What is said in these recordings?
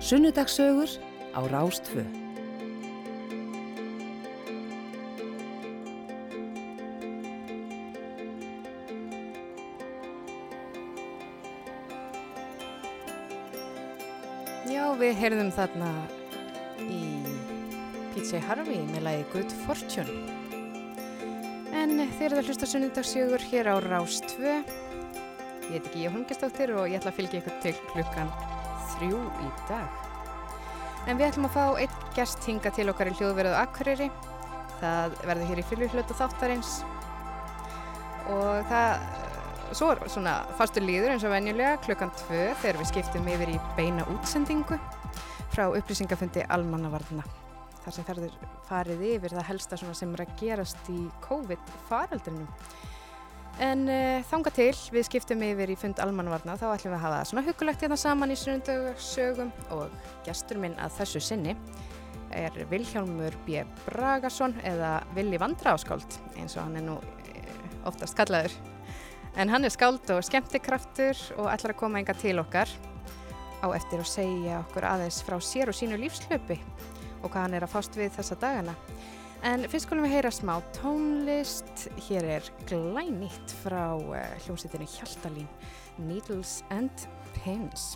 Sunnudagssögur á Rástfö. Já, við heyrðum þarna í PJ Harvey með lagi Good Fortune. En þeir eru að hlusta sunnudagssögur hér á Rástfö. Ég heit ekki Jóhann Gestóttir og ég ætla að fylgja ykkur til klukkan þrjú í dag. En við ætlum að fá einn gest hinga til okkar í hljóðverðu Akureyri. Það verður hér í fylgjulötu þáttarins. Og það, svo er svona fastur líður eins og venjulega klukkan tvö þegar við skiptum yfir í beina útsendingu frá upplýsingafundi almannavarna. Þar sem þarður farið yfir það helsta sem er að gerast í COVID-faraldrinum. En uh, þanga til, við skiptum yfir í fund almanvarna, þá ætlum við að hafa það svona hugulegt hérna saman í sunnundögssögum og gestur minn að þessu sinni er Vilhjálmur B. Bragason eða Vili Vandraáskáld eins og hann er nú uh, oftast kallaður. En hann er skáld og skemmtikraftur og ætlar að koma enga til okkar á eftir að segja okkur aðeins frá sér og sínu lífslöpi og hvað hann er að fást við þessa dagana. En fyrst skulum við heyra smá tónlist. Hér er glænýtt frá uh, hljómsveitinu Hjaltalín, Needles and Pins.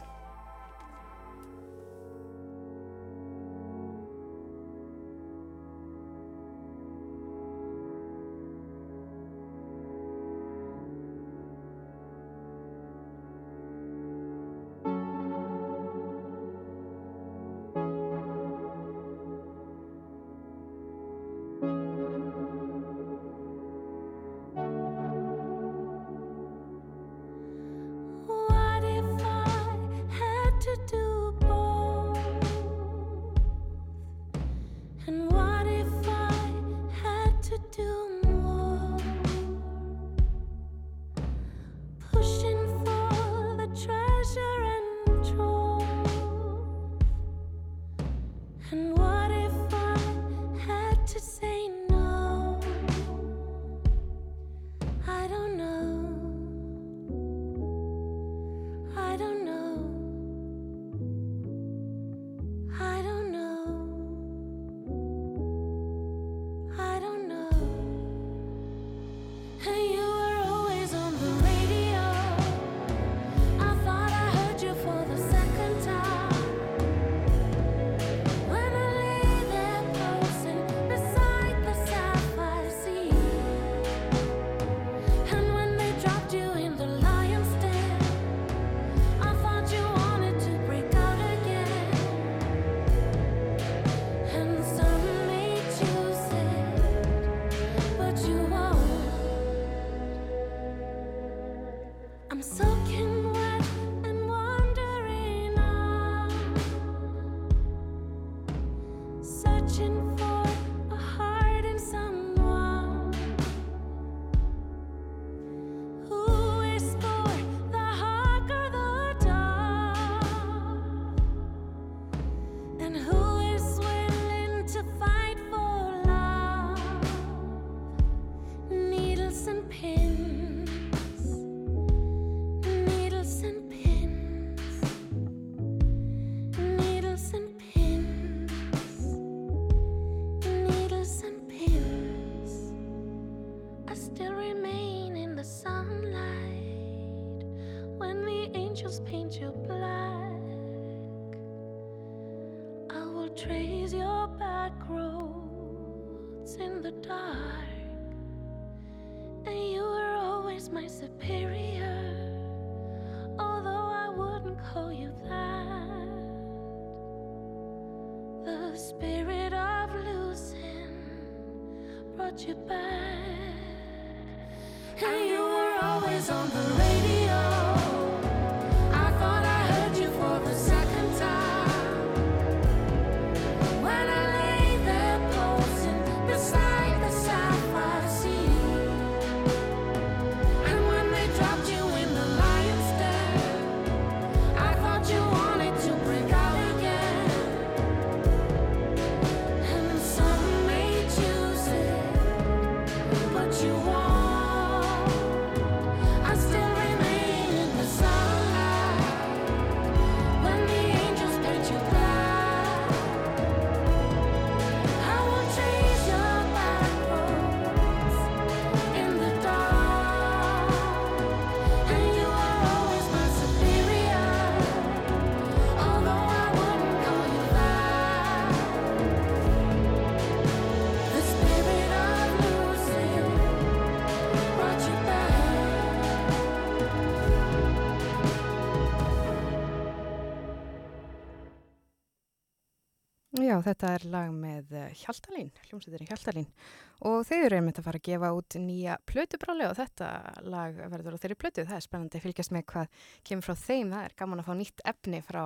Já, þetta er lag með eh, Hjaltalín, hljómsveitirinn Hjaltalín og þeir eru einmitt að fara að gefa út nýja plötubráli og þetta lag verður á þeirri plötu. Það er spennandi að fylgjast með hvað kemur frá þeim. Það er gaman að fá nýtt efni frá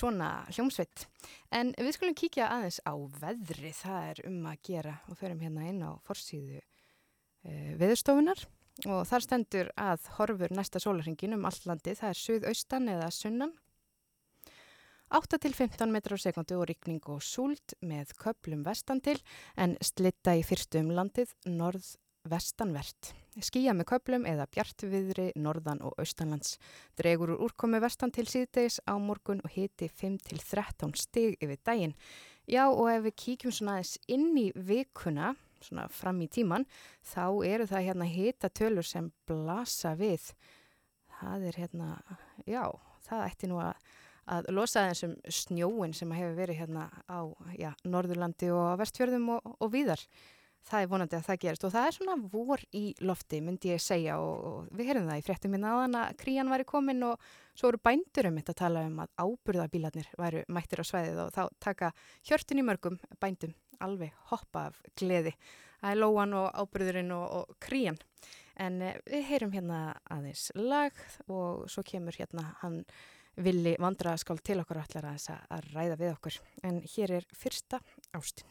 svona hljómsveit. En við skulum kíkja aðeins á veðri. Það er um að gera og förum hérna inn á forsýðu e, eh, veðurstofunar og þar stendur að horfur næsta sólarhingin um allt landi. Það er suðaustan eða sunnan 8-15 metrar á sekundu og rikning og súld með köplum vestan til en slitta í fyrstu um landið norð-vestanvert. Skýja með köplum eða bjartviðri norðan og austanlands. Dregur úr úrkomi vestan til síðdeis á morgun og hiti 5-13 stig yfir daginn. Já og ef við kíkjum svona aðeins inn í vikuna, svona fram í tíman, þá eru það hérna hita tölur sem blasa við. Það er hérna, já, það ætti nú að að losa þessum snjóin sem hefur verið hérna á já, Norðurlandi og Vestfjörðum og, og víðar. Það er vonandi að það gerist og það er svona vor í lofti myndi ég segja og, og við heyrðum það í fréttum minna hérna þann að krían væri komin og svo eru bændurum mitt að tala um að áburðabílarnir væru mættir á sveiðið og þá taka hjörtin í mörgum bændum alveg hoppa af gleði. Það er lóan og áburðurinn og, og krían. En eh, við heyrum hérna aðeins lag og svo kemur hérna hann villi vandraðaskál til okkur allar að, að ræða við okkur. En hér er fyrsta ástinn.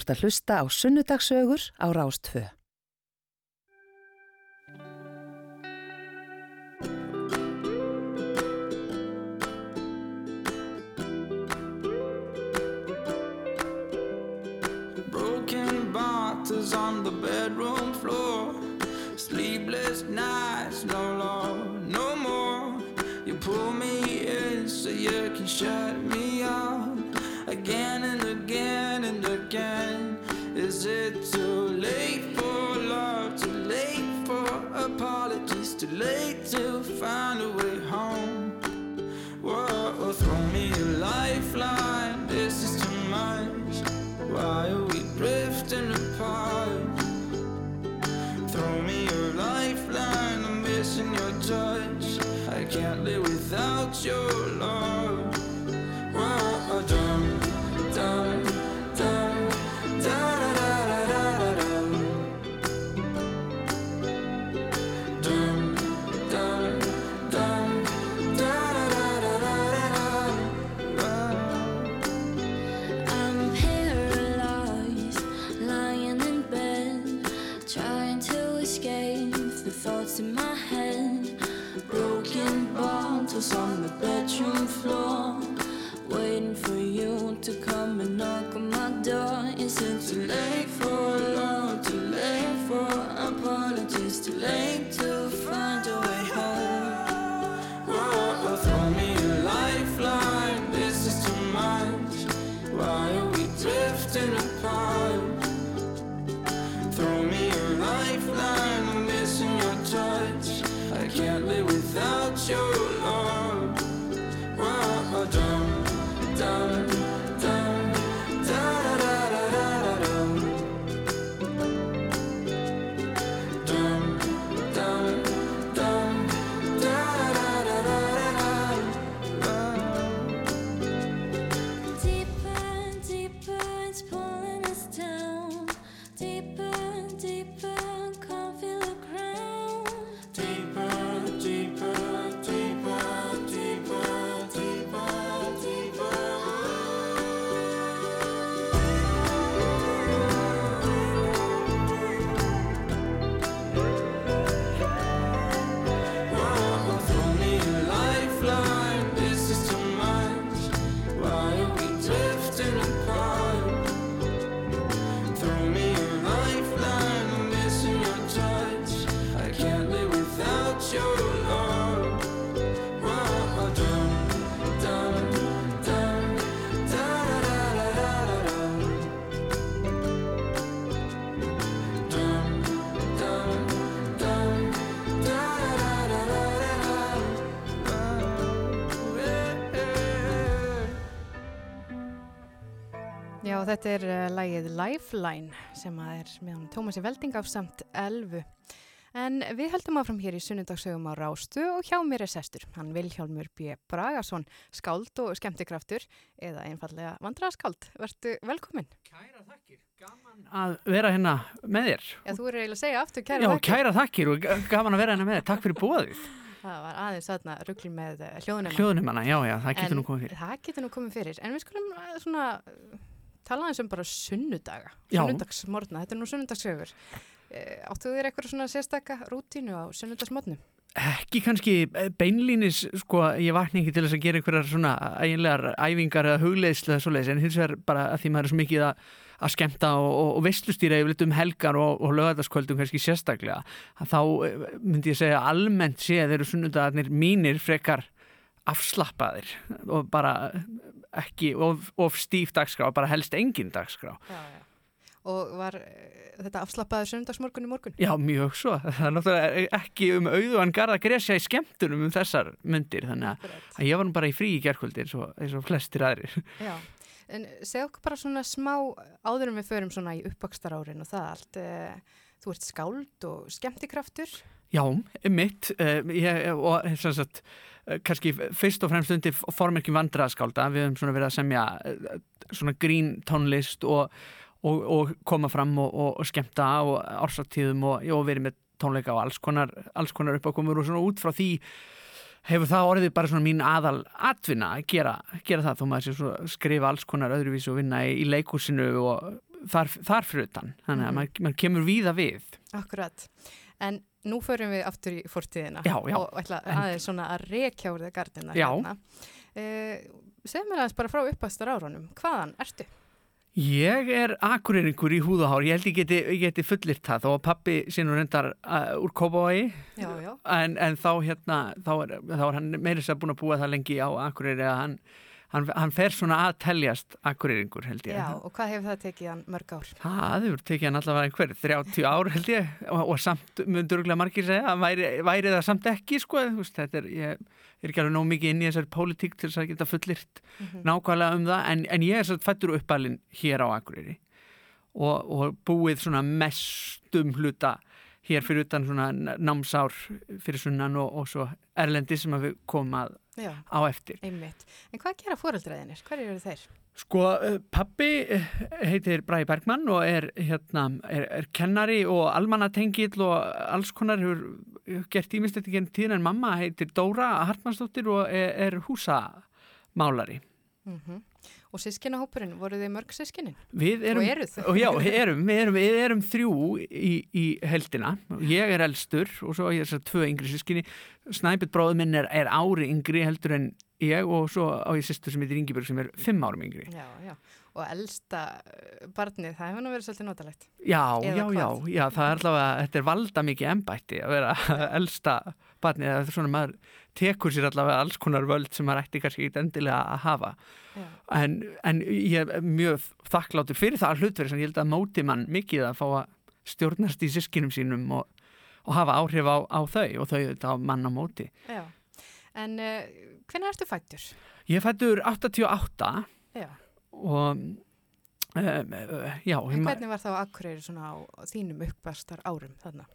Þú ert að hlusta á sunnudagsögur á Rástfö. Broken bottles on the bedroom floor. Sleepless nights, no love, no more. You pull me in so you can shut me out again and again and again. Late to find a way home? Whoa, throw me a lifeline. This is too much. Why are we drifting apart? Throw me a lifeline. I'm missing your touch. I can't live without your Já, þetta er uh, lægið Lifeline sem að er með Tómasi Velding af samt elfu. En við heldum áfram hér í sunnundagsögum á Rástu og hjá mér er sestur. Hann Vilhjálmur B. Bragason, skáld og skemmtikraftur eða einfallega vandraðaskáld. Vertu velkominn. Kæra þakkir, gaman að vera hérna með þér. Já, þú er eiginlega að segja aftur kæra Já, þakkir. kæra þakkir og ga- gaman að vera hérna með þér. Takk fyrir bóðið. Það var aðeins þarna ruggli með hljóðunum. Hljóðunum hana, já, já, það getur En nú komið fyrir. Það getur nú komið fyrir. En við skulum uh, svona uh, tala aðeins um bara sunnudaga. Sunnudagsmorna, þetta er nú sunnudagssögur. Uh, áttu þér eitthvað svona sérstaka rútínu á sunnudagsmornu? ekki kannski beinlínis sko, ég vakna ekki til þess að gera einhverjar svona eiginlegar æfingar eða hugleiðslu eða svoleiðis en hins vegar bara að því maður er svo mikið að, að skemmta og, og, og veistlustýra yfirleitt um helgar og, og lögataskvöldum kannski sérstaklega þá eh, myndi ég segja almennt sé að þeir eru sunnudagarnir mínir frekar afslappaðir og bara ekki of, of stíf dagskrá, bara helst engin dagskrá Já, já. Og var eh, þetta afslappaður söndagsmorgun í morgun? Já, mjög svo. Það er náttúrulega ekki um auðvan garda gresja í skemmtunum um þessar myndir, þannig að, að ég var nú bara í frí í gerkvöldi eins og, eins og flestir aðrir. Já, en segð okkur bara svona smá áður en við förum svona í uppvakstar-árin og það allt. eh, Þú ert skáld og skemmtikraftur. Já, mitt uh, ég, og sem sagt uh, kannski fyrst og fremst undir formerkjum vandraðskálda við höfum svona verið að semja svona grín tónlist og, og, og koma fram og, og, og skemmta og ársattíðum og, verið með tónleika og alls konar, alls konar uppákomur og svona út frá því hefur það orðið bara svona mín aðal atvinna að gera, gera það þó maður sé svona skrifa alls konar öðruvísu og vinna í, í leikúsinu og þar, þar fyrir utan þannig að Mhm. maður, maður kemur víða við Akkurat. En nú förum við aftur í fortíðina Já, já. og ætla aðeins svona að rekja úr það gardina Já. hérna. Uh, Segð mér aðeins bara frá uppastar árunum. Hvaðan ertu? Ég er akureyringur í húðahár, ég held ég geti, geti fullirt það, þó að pappi sé nú reyndar uh, úr Kópavogi Já, já. en, en þá hérna, þá er, þá er hann meirins að búin að búa það lengi á akureyri að hann, hann, hann fer svona að teljast akureyringur held ég. Já, og hvað hefur það tekið hann mörg ár? Það hefur tekið hann allavega einhver 30 ár held ég og, og samt myndur örgulega margir segja að væri, væri það samt ekki sko, veist, þetta er, ég er ekki alveg nóg mikið inn í þessari pólitík til þess að geta fullirt Mhm. nákvæmlega um það en, en ég er satt fættur uppalinn hér á Akureyri og, og búið svona mestum hluta hér fyrir utan svona námsár fyrir sunnan og, og svo erlendi sem að við komum að Já, á eftir. einmitt. En hvað gera fóreldræðinir? Hver eru þeir? Sko, eh, pappi eh, heitir Bræði Bergmann og er, hérna, er, er kennari og almannatengill og alls konar hefur hefur gert ímyndstætti genn tíðan en mamma heitir Dóra Hartmannsdóttir og er, er húsamálari. Mm Og sískinahópurinn, voru þið mörg sískinin? Við erum, Og eru þau? já, erum, við erum, við erum þrjú í, í heldina. Ég er elstur og svo er þess að tvö yngri sískinni. Snæpit bróður minn er, er ári yngri heldur en ég og svo á ég sýstur sem heitir Ingeborg sem er fimm árum yngri. Já, já. Og elsta eh, barnið, það hefur nú verið svolítið notalegt. Já, Eða já, já, hvað? já, það er allavega, þetta er valda mikið embætti að vera elsta barnið, það er svona maður tekur sér allavega alls konar völd sem maður ætti kannski ekki endilega að hafa Já. en, en ég er mjög þakkláttur fyrir það hlutverð sem ég held að móti mann mikið að fá að stjórnast í sískinum sínum og, og hafa áhrif á, á þau og þau þetta á mann á móti. Já. En uh, hvernig ertu fættur? Ég fættur 88 Já. og um, já, En hvernig var þá Akureyri svona á þínum uppvastar árum þarna?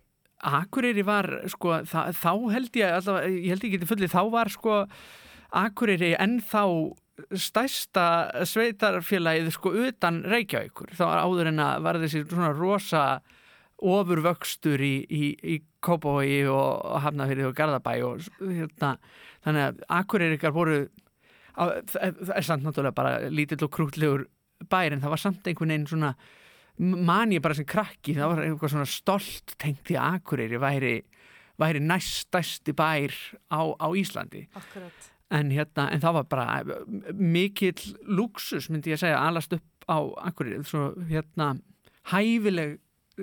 Akureyri var, sko, þa þá held ég, allavega, ég held ég geti fullið, þá var sko Akureyri ennþá stærsta sveitarfélagið sko utan Reykjavíkur. Það var áður en að var þessi svona rosa ofurvöxtur í, í, í Kópavogi og, Hafnafyrði og Garðabæ og hérna, þannig að Akureyringar voru, á, það það er samt náttúrulega bara lítill og krútlegur bær en það var samt einhvern veginn svona man ég bara sem krakki, það var eitthvað svona stolt tengt að Akureyri væri, væri næst stærsti bær á, á Íslandi Akkurat. en, hérna, en það var bara mikill luxus myndi ég segja alast upp á Akureyri svo hérna hæfileg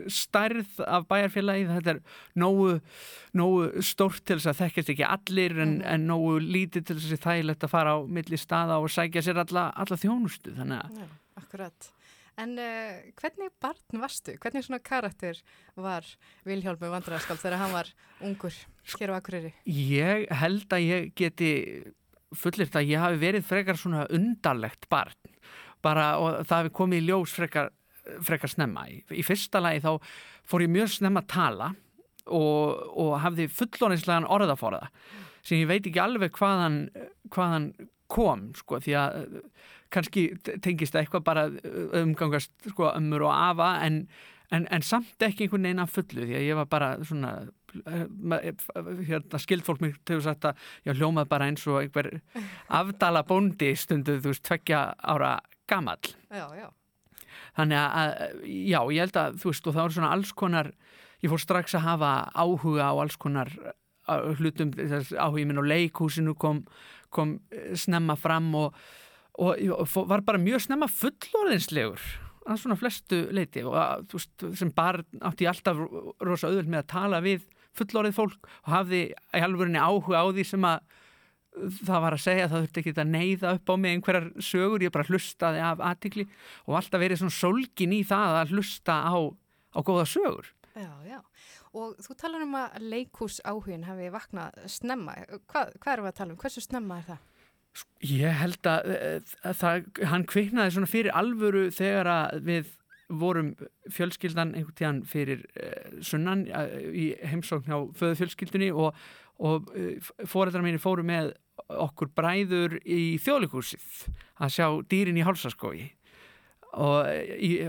stærð af bæjarfélagi þetta er nógu, nógu stórt til þess að þekkjast ekki allir en, Mhm. en nógu lítið til þess að þægilegt að fara á milli staða og sækja sér alla, alla þjónustu þannig að Já, akkurat. En uh, hvernig barn varstu? Hvernig svona karakter var Vilhjálmur vandræðaskald þegar hann var ungur hér á Akureyri? Ég held að ég geti fullirt að ég hafi verið frekar svona undarlegt barn bara og það hafi komið í ljós frekar, frekar snemma. Í, í fyrsta lagi þá fór ég mjög snemma að tala og, og hafði fullónislegan orðaforða sem ég veit ekki alveg hvaðan, hvaðan kom sko því að kannski tengist það eitthvað bara umgangast sko ömmur og afa en, en, en samt ekki einhvern veginn að fullu því að ég var bara svona ma- hérna, skildfólk mig til þess að ég hljómað bara eins og einhver afdala bóndi stundu þú veist tveggja ára gamall Já, já. þannig að já ég held að þú veist og það voru svona alls konar ég fór strax að hafa áhuga á alls konar hlutum áhugin minn á leikhúsinu kom, kom eh, snemma fram og, og, og var bara mjög snemma fullorðinslegur að svona flestu leiti og þú veist, sem barn átti alltaf ro- rosa auðvöld með að tala við fullorðið fólk og hafði í alvörinni áhuga á því sem að það var að segja, það þurfti ekki að neyða upp á mig einhverjar sögur, ég bara hlustaði af aðtikli og alltaf verið svona sólgin í það að hlusta á, á góða sögur. Já, já. Og þú talar um að leikús áhugin hafi vaknað snemma. Hvað, hvað erum við að tala um? Hversu snemma er það? Ég held að, að það, hann kviknaði svona fyrir alvöru þegar að við vorum fjölskyldan einhvern tíðan fyrir uh, sunnan uh, í heimsókn hjá föðu fjölskyldunni og, og uh, fóreldrar mínir fóru með okkur bræður í þjóðleikúsið að sjá dýrin í hálsaskói og,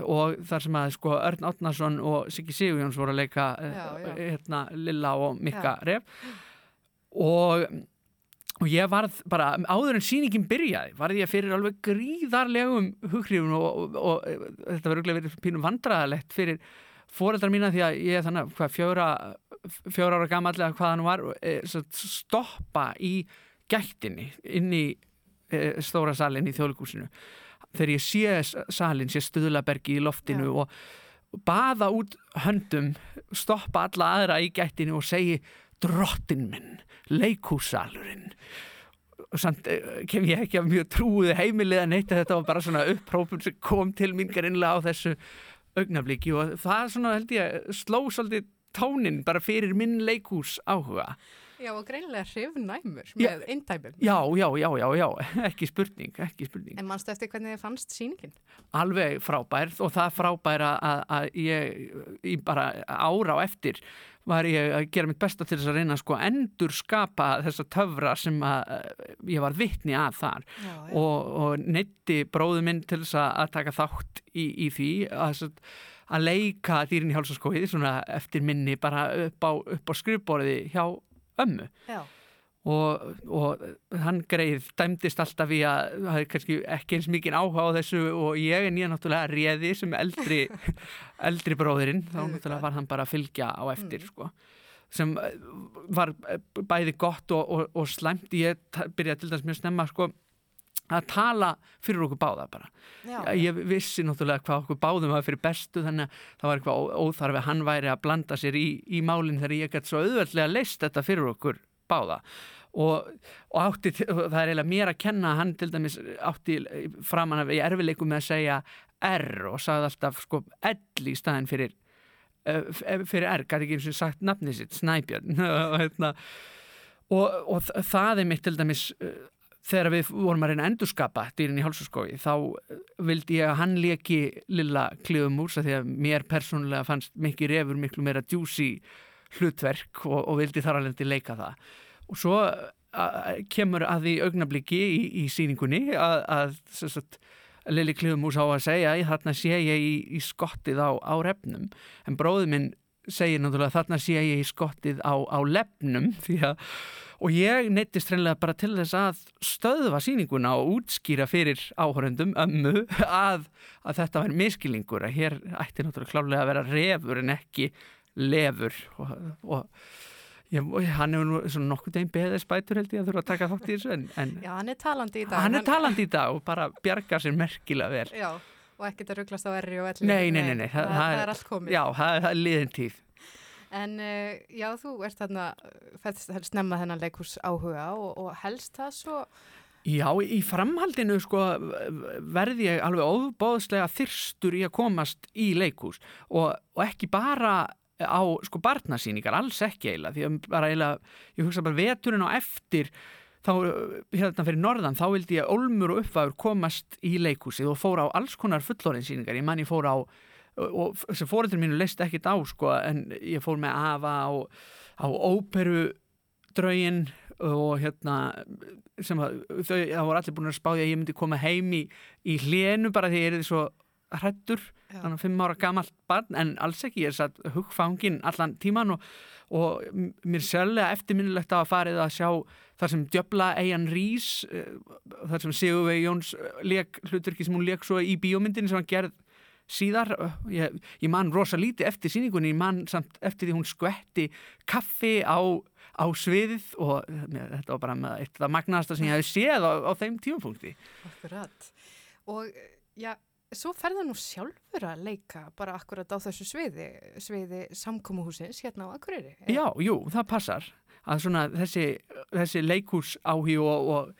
og þar sem að sko Örn Átnason og Siggi Sigurjóns voru að leika eh, Já, já. hérna Lilla og Mikka Ref. Og og ég varð bara, áður en sýningin byrjaði, varð ég fyrir alveg gríðarlegum hughrifun og, og, og, þetta verður örugglega verið pínum vandræðalegt fyrir foreldrar mína því að ég er þannig hvað fjóra, fjóra ára gamall eða hvað hann var e, stoppa í gættinni inn í e, stóra salin í þjóðleikúsinu þegar ég sé salin, sé stuðlabergi í loftinu Já. og baða út höndum stoppa alla aðra í gættinu og segi drottin minn, leikhússalurinn. Og samt eh, kem ég ekki af mjög trúið heimilið að neitt að þetta var bara svona upprópun sem kom til mín garinnlega á þessu augnabliki og það svona held ég sló svolítið tónin bara fyrir minn leikhús áhuga. Já, og greinilega hrifnæmur með eintæmum. já, já, já, já, já, ekki spurning ekki spurning, En mannstu eftir hvernig þið fannst sýningin? alveg frábært og það frábæra að, ég bara ára á eftir var ég að gera mitt besta til þess að reyna að sko endur skapa þessa töfra sem að eh, ég var vitni að þar. Já, og, og neytti bróðu minn til þess að að taka þátt í, í því að, að leika dýrin í hálsaskóið eftir minni bara upp á, á skrifborði hjá ömmu. Já. Og, og hann greið dæmdist alltaf í að það er kannski ekki eins mikið áhuga á þessu og ég en ég náttúrulega réði sem eldri, eldri bróðirinn þá náttúrulega var hann bara að fylgja á eftir Mm. sko sem eh, var bæði gott og, og, og slæmt. Ég byrjaði til dæmis mjög snemma sko að tala fyrir okkur báða bara. Já, ég vissi náttúrulega hvað okkur báðum var fyrir bestu þannig að það var eitthvað óþarfi að hann væri að blanda sér í, í málinn þegar ég gæti svo auðveldlega leist þetta fyrir okkur báða og, og átti, það er eiginlega mér að kenna hann til dæmis átti framan í erfileikum með að segja R og sagði alltaf sko L í staðin fyrir fyrir R, gæti ekki eins og sagt nafnið sitt, Snæbjörn. Og, hérna, og, og það er mitt til dæmis þegar við vorum að reyna að endurskapa dýrin í hálsaskói þá vildi ég að hann leki lilla klifum úr því að mér persónulega fannst mikið refur miklu meira djúsi hlutverk og, og vildi þar alveg leika það og svo kemur að því augnabliki í, í síningunni að, að Lili Klifumús á að segja "Æ, þarna sé ég í, í skottið á, á refnum. En bróður minn segir náttúrulega þarna sé ég í skottið á, á lefnum. Að og ég neittist hreinlega bara til þess að stöðva sýninguna og útskýra fyrir áhörundum ömmu að, að þetta var miskilingur að hér ætti náttúrulega klálega að vera refur en ekki lefur. Og, og og hann hefur nú svona nokkuð deginn beðið spætur held ég að þurfa að taka þátt í þessu en, en Já, hann er talandi í dag. hann er talandi í dag og bara bjargar sér merkilega vel Já, og ekkert að rugglast á erri og elli. Nei, nei, nei, nei, það, það, er allt komið. Já, það, það er liðin tíð En uh, já, þú ert þarna, fættist snemma þennan leikús áhuga og, og helst það svo, Já, í framhaldinu sko verði ég alveg óbóðslega þyrstur í að komast í leikús og, og ekki bara á sko barnasýningar, alls ekki eiginlega því að bara eiginlega, ég hugsa bara veturinn á eftir þá hérna fyrir norðan, þá vildi ég Olmur og uppvæður komast í leikúsið og fór á alls konar fullorinsýningar, ég man ég fór á og sem fóreldur mínu leist ekkit á sko, en ég fór með Ava á, á óperu draugin og hérna sem að þau, það voru allir búin að spáði að ég myndi koma heim í, í hlénu bara því ég er því svo hrættur þannig að fimm ára gamalt barn en alls ekki, ég er satt hugfangin allan tíman og, og mér sérlega eftirminnilegt að farið að sjá þar sem djöbla Eian Rís þar sem Sigurvei Jóns leik hlutverki sem hún leik svo í bíómyndin sem hann gerð síðar. Ég, ég man rosa lítið eftir síningunni ég man samt eftir því hún skvetti kaffi á, á sviðið og þetta var bara með eitt af það magnaðasta sem ég hef séð á, á þeim tímapunkti. Akkurat. Og já, svo ferða nú sjálfur að leika bara akkurat á þessu sviði, sviði samkómuhúsins hérna á Akureyri. Já, jú, það passar að svona þessi, þessi leikhús áhí og, og,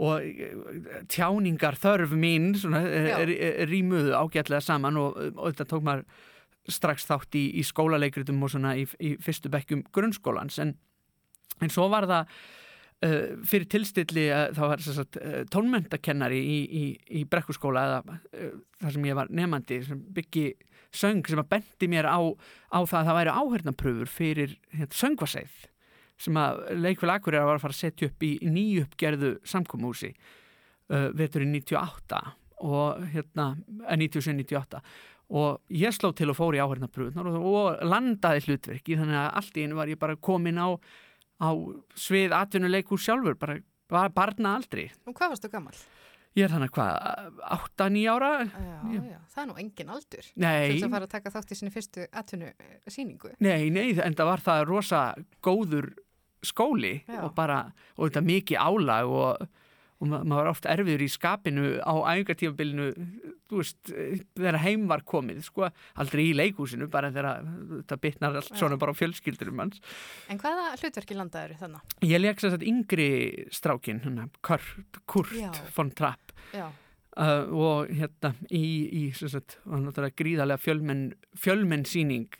og tjáningar þörf mín er, er, rýmuðu ágætlega saman og, og þetta tók maður strax þátt í, í skólaleikritum og svona í, í fyrstu bekkjum grunnskólans en, en svo var það fyrir tilstilli að það var sagt, uh, tónmentakennari í, í, í brekkuskóla eða þar sem ég var nefandi sem byggi söng sem að bendi mér á, á það að það væri áhörnapröfur fyrir hérna, söngvaseið sem að leikvel Akureyra var að fara að setja upp í, nýjuppgerðu samkomúsi uh, veturinn 98 og hérna, eh, 97-98 og ég sló til og fór í áhörnapröfunar og, og landaði hlutverki þannig að allt í einu var ég bara komin á, á svið atvinnuleikur sjálfur, bara, bara barna aldrei. Og hvað varstu gammal? Ég er þannig hvað, 8-9 ára? Já, Já. já, það er nú engin aldur. Nei, Til þess að fara að taka þátt í sinni fyrstu atvinnu síningu. Nei, nei, en það var það rosa góður skóli Já. og bara, og þetta mikið álag og, og ma maður var oft erfiður í skapinu á æfingartífabilinu þegar heim var komið sko, aldrei í leikúsinu bara þegar þetta bitnar allt svona bara á fjölskyldurum hans. En hvaða hlutverki landaður þannig? Ég leik þess að yngri strákin, hana, Kurt, Kurt von Trapp. Uh, og hérna í, í sagt, gríðarlega fjölmenn, fjölmenn síning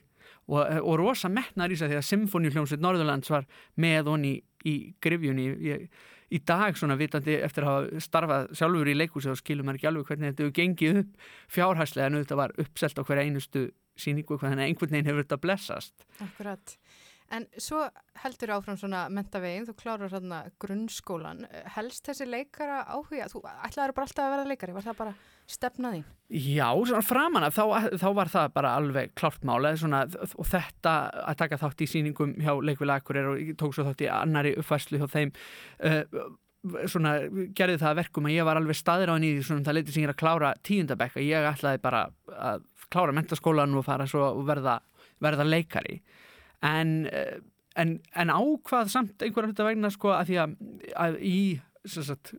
og, og rosa metnar í þess að því að Symfóniuhljómsveit Norðurlands var með honni í, í grifjunni ég, í dag svona vitandi eftir að hafa starfað sjálfur í leikhúsi og skilur maður ekki alveg hvernig þetta hefur gengið upp fjárhæslega en þetta var uppselt á hverja einustu síningu að einhvern veginn hefur þetta blessast akkurat. En svo heldur áfram svona mentavegin, þú klárar hérna grunnskólan. Helst þessi leikara áhuga? Þú ætlaður bara alltaf að vera leikari, var það bara stefnaðín? Já, svona framan af, þá, þá var það bara alveg klárt mála svona, og þetta að taka þátt í sýningum hjá Leikvila Akkurir og tók svo þátt í annari uppfæslu hjá þeim uh, svona gerði það að verkum að ég var alveg staðir á henni í svona það leiti sem ég er að klára tíundabekka, ég ætlaði bara að klára mentaskólan og fara svo og verða, verða leikari en, uh, en, en ákvað samt einhverja hluta vegna sko að því að, að í sagt,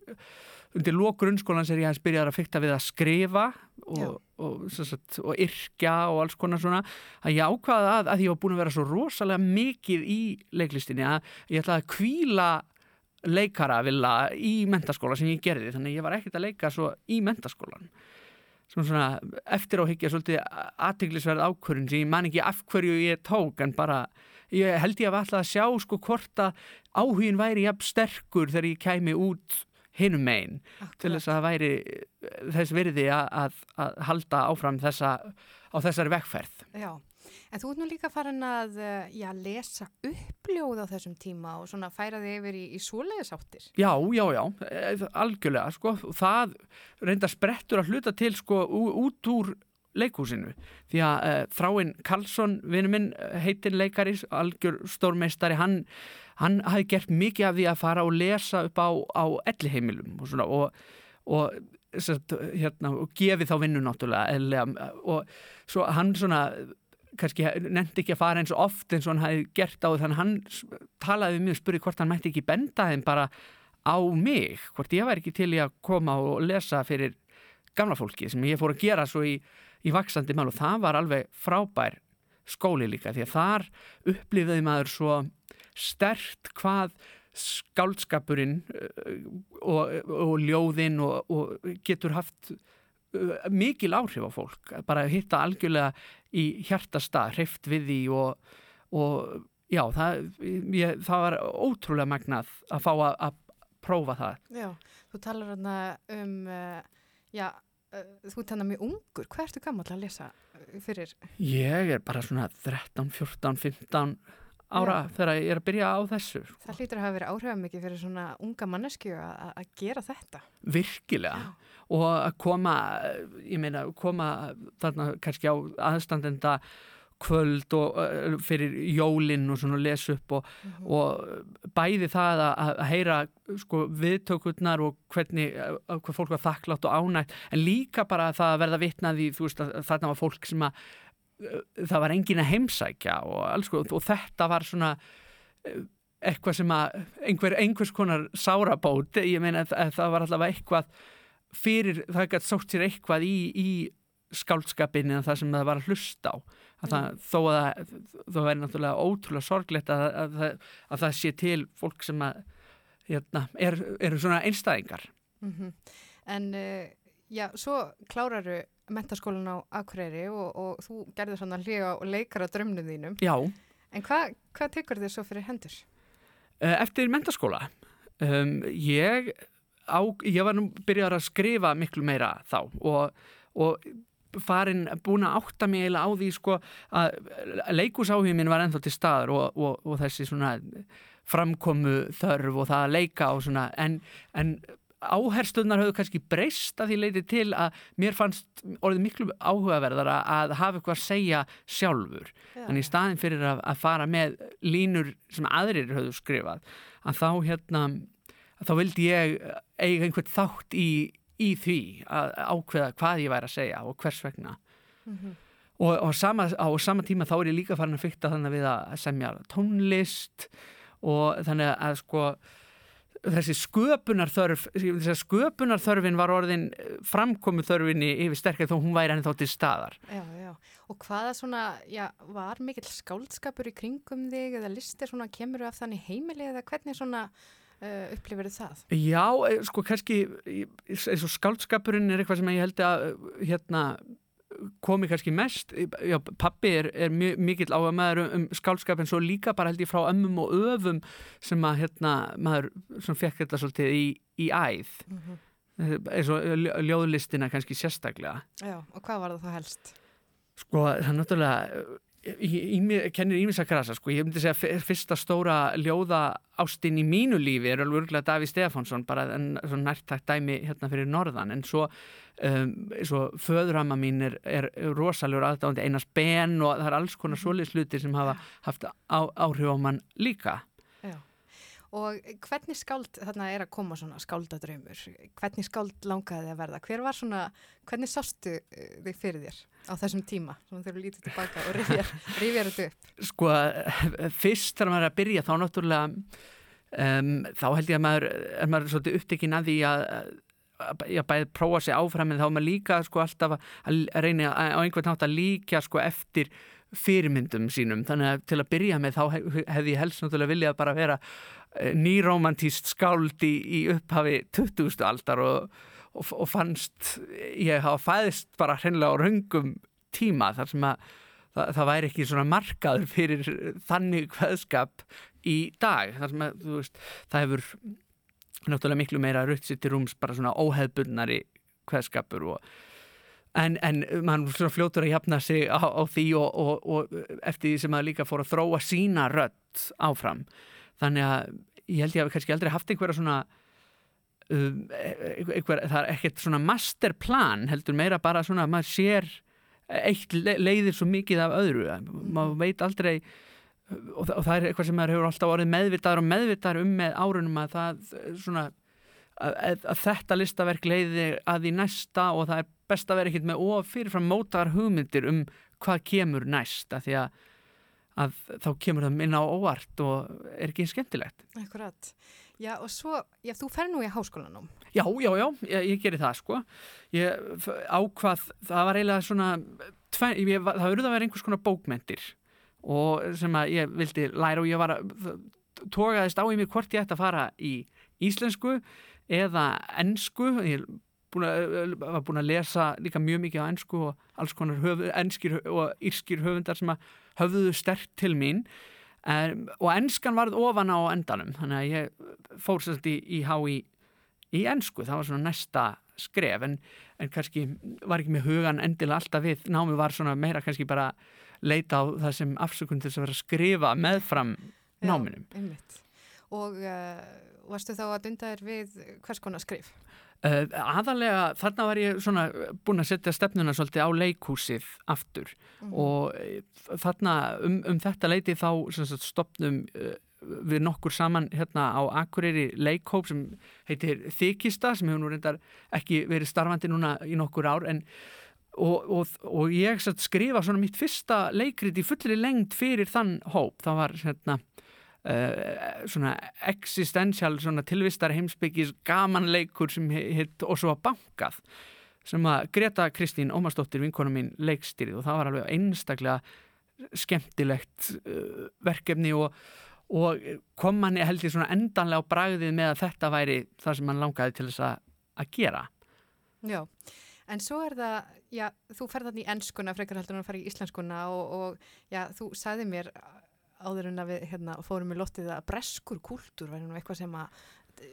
undir lók grunnskólans er ég að byrja að fykta við að skrifa og, og, sagt, og yrkja og alls konar svona að ég ákvaða að, að ég var búin að vera svo rosalega mikið í leiklistinni að ég ætlaði að kvíla leikara vilja í mentaskóla sem ég gerði þannig að ég var ekkert að leika svo í mentaskólan sem svona eftir á higgja svolítið aðteglisverð ákvörðin sem ég man ekki af hverju ég tók en bara ég held ég að alltaf að sjá sko hvort að áhugin væri jafn sterkur þegar ég kæmi út hinum megin til þess að það væri eh, þess virði að, að, að halda áfram þessa, á þessari vekkferð. Já, en þú ert nú líka farin að eh, já, lesa uppljóð á þessum tíma og svona færa þig yfir í, í svoleiðisáttir. Já, já, já, eh, algjörlega, sko, það reynda sprettur að hluta til, sko, út úr leikhúsinu, því að uh, Þráinn Karlsson, vinnu minn, heitin leikari, algjör stórmeistari, hann, hann hafi gert mikið af því að fara og lesa upp á, á elliheimilum og svona, og, og hérna, og gefi þá vinnu náttúrulega, og svo hann svona, kannski nefndi ekki að fara eins og oft eins og hann hafi gert á þannig að hann talaði við og spurði hvort hann mætti ekki benda þeim bara á mig, hvort ég væri ekki til í að koma og lesa fyrir gamla fólki sem ég fór að gera svo í, í vaksandi mál. Og það var alveg frábær skóli líka því að þar upplifiði maður svo stert hvað skáldskapurinn uh, og, og ljóðinn og, og getur haft mikil áhrif á fólk bara að hitta algjörlega í hjartastað, hreift við því og, og já, það, ég, það var ótrúlega magnað að fá að, að prófa það. Já, þú talar hérna um, uh, já, uh, þú hérna mjög ungur. Hvað ertu gammal að lesa uh, fyrir? Ég er bara svona 13, 14, 15 ára Já. þegar ég er að byrja á þessu. sko. Það hlýtur að hafa verið áhrifamikið fyrir svona unga mannesku að gera þetta. Virkilega. Og að koma, ég meina, koma þarna kannski á aðstandenda kvöld og uh, fyrir jólinn og svona lesa upp og, og bæði það að, að heyra sko, viðtökurnar og hvernig hvað fólk var þakklátt og ánægt en líka bara það að verða vitnaði þú veist að þarna var fólk sem að það var engin að heimsækja og, sko, og þetta var svona uh, eitthvað sem að einhver, einhvers konar sárabót. Ég meina að, að það var allavega eitthvað fyrir, það gæti sótt sér eitthvað í, í skáldskapin en það sem það var að hlusta á. Að það, þó að það, það væri náttúrulega ótrúlega sorglegt að, að, að, að það sé til fólk sem að hérna, er, eru svona einstæðingar. Mhm. En uh, já, svo kláraru mentaskólan á Akureyri og, og þú gerði svona hlýja og leikara drömnum þínum. Já, En hvað hva tekur þér svo fyrir hendur? Eh, Eftir mentaskóla um, ég, á, ég var nú byrjar að skrifa miklu meira þá og, og farin búin að átta mig eiginlega á því sko að leikusáhugin minn var ennþá til staðar og, og, og þessi svona framkomu þörf og það að leika og svona en, en áherslunar höfðu kannski breyst að því leiti til að mér fannst orðið miklu áhugaverðara að hafa eitthvað að segja sjálfur Já. en í staðin fyrir að, að fara með línur sem aðrir höfðu skrifað að þá hérna að þá vildi ég eiga einhvern þátt í, í því að ákveða hvað ég væri að segja og hvers vegna Mhm. og, og sama, á sama tíma þá er ég líka farin að fykta þannig við að semja tónlist og þannig að sko þessi sköpunarþörf þessi sköpunarþörfin var orðin framkomu þörfinni yfir sterkir þó hún væri henni þá til staðar Já, já. Og hvaða svona, já, var mikill skáldskapur í kringum þig eða listir svona, kemur af þannig heimili eða hvernig svona uh, upplifir það? Já, eh, sko kannski eins og skáldskapurinn er eitthvað sem ég held að eh, hérna komi kannski mest já, pappi er, er mjög, mikill áhuga maður um, um skálskap en svo líka bara held ég frá ömmum og öfum sem að hérna maður sem fekk þetta svolítið í, í æð. Eh, eins og ljó- ljóðlistina kannski sérstaklega. Já, og hvað var það þá helst? Sko, það er náttúrulega kennir grasa, sko, ég myndi segja fyrsta stóra ljóða ástin í mínu lífi er alveg örgulega Daví Stefánsson bara nærtækt dæmi hérna fyrir norðan. En svo, um, svo föðurhamma mín er, er rosalegur aðdáðandi Einars Ben og það er alls konar svoleiðs hlutir sem hafa haft á, áhrif á mann líka. Já. Og hvernig skáld, þarna er að koma svona skáldadraumur, hvernig skáld langaði þið að verða? Hver var svona, hvernig sástu uh, þig fyrir þér á þessum tíma? Svona þegar þú lítið tilbaka og rifjar, þetta upp. sko, fyrst þegar maður að byrja þá náttúrulega um, þá held ég að maður er maður svolítið upptekinn að því að að já, bæði prófa sig áfram en þá er maður líka sko alltaf að, reyna á einhvern nátt að líka sko eftir fyrirmyndum sínum þannig að til að byrja með þá hef, hefði ég helst náttúrulega viljað bara vera eh, nýromantíst skáld í, í upphafi 20. aldar og, og, og fannst ég hafa fæðist bara hreinlega á röngum tíma þar sem að það, það væri ekki svona markaður fyrir þannig hvaðskap í dag þar sem að veist það hefur náttúrulega miklu meira rutt sér til rúms bara svona óheðbundnari hvaðskapur og En, en mann fljótur að jafna sig á, á því og, og, og eftir því sem að líka fór að þróa sína rödd áfram. Þannig að ég held ég að kannski aldrei haft einhverja svona, um, einhver, það er ekkert svona masterplan heldur meira bara svona að maður sér eitt le- leiðir svo mikið af öðru. Maður veit aldrei og, það- og það er eitthvað sem maður hefur alltaf orðið meðvitaður og meðvitaður um með árunum að það svona að, að, þetta listaverk leiði að því næsta og það er best að vera ekkert með of fyrirfram mótar hugmyndir um hvað kemur næst að því að, að þá kemur það inn á óvart og er ekki skemmtilegt. Akkurat. Já, og svo, já, þú fer nú í háskólanum. Já, já, já, ég, ég geri það sko. Ég ákvað, það var eiginlega svona, tve, ég, það verður að vera einhvers konar bókmentir og sem að ég vildi læra og ég var að tókaðist á í mig hvort ég ætti að fara í íslensku eða ensku, ég búin að, var búin að lesa líka mjög mikið á ensku og alls konar höf, enskir og írskir höfundar sem að höfðuðu sterkt til mín um, og enskan varð ofan á endanum þannig að ég fór sérst í, í HÍ í ensku, það var svona næsta skref en, en kannski var ekki með hugan endilega alltaf við, námi var svona meira kannski bara leita á það sem afsökun til þess að vera að skrifa meðfram náminum. Já. Og uh, varstu þá að dunda þér við hvers konar skrif? Uh, aðalega, þarna var ég svona búin að setja stefnuna svolítið á leikhúsið aftur. Og eh, þarna um, um þetta leiti þá sagt, stopnum uh, við nokkur saman hérna á Akureyri leikhóp sem heitir Þykista sem hefur nú reyndar ekki verið starfandi núna í nokkur ár en og, og, og ég skrifa svona mitt fyrsta leikrit í fullri lengd fyrir þann hóp. Það var hérna Uh, svona existential svona tilvistar heimsbyggis gamanleikur sem hitt og svo bankað sem að Greta Kristín Ómarsdóttir vinkona mín leikstýrið og það var alveg einstaklega skemmtilegt uh, verkefni og, og kom manni held ég svona endanlega á bragðið með að þetta væri það sem mann langaði til þess að, að gera. Já, en svo er það, já, þú ferð þannig í ennskuna frekar heldur en að fara í íslenskuna og, og já, þú sagði mér áður en að við hérna, fórum í lottið að breskur kúltúr nú eitthvað sem að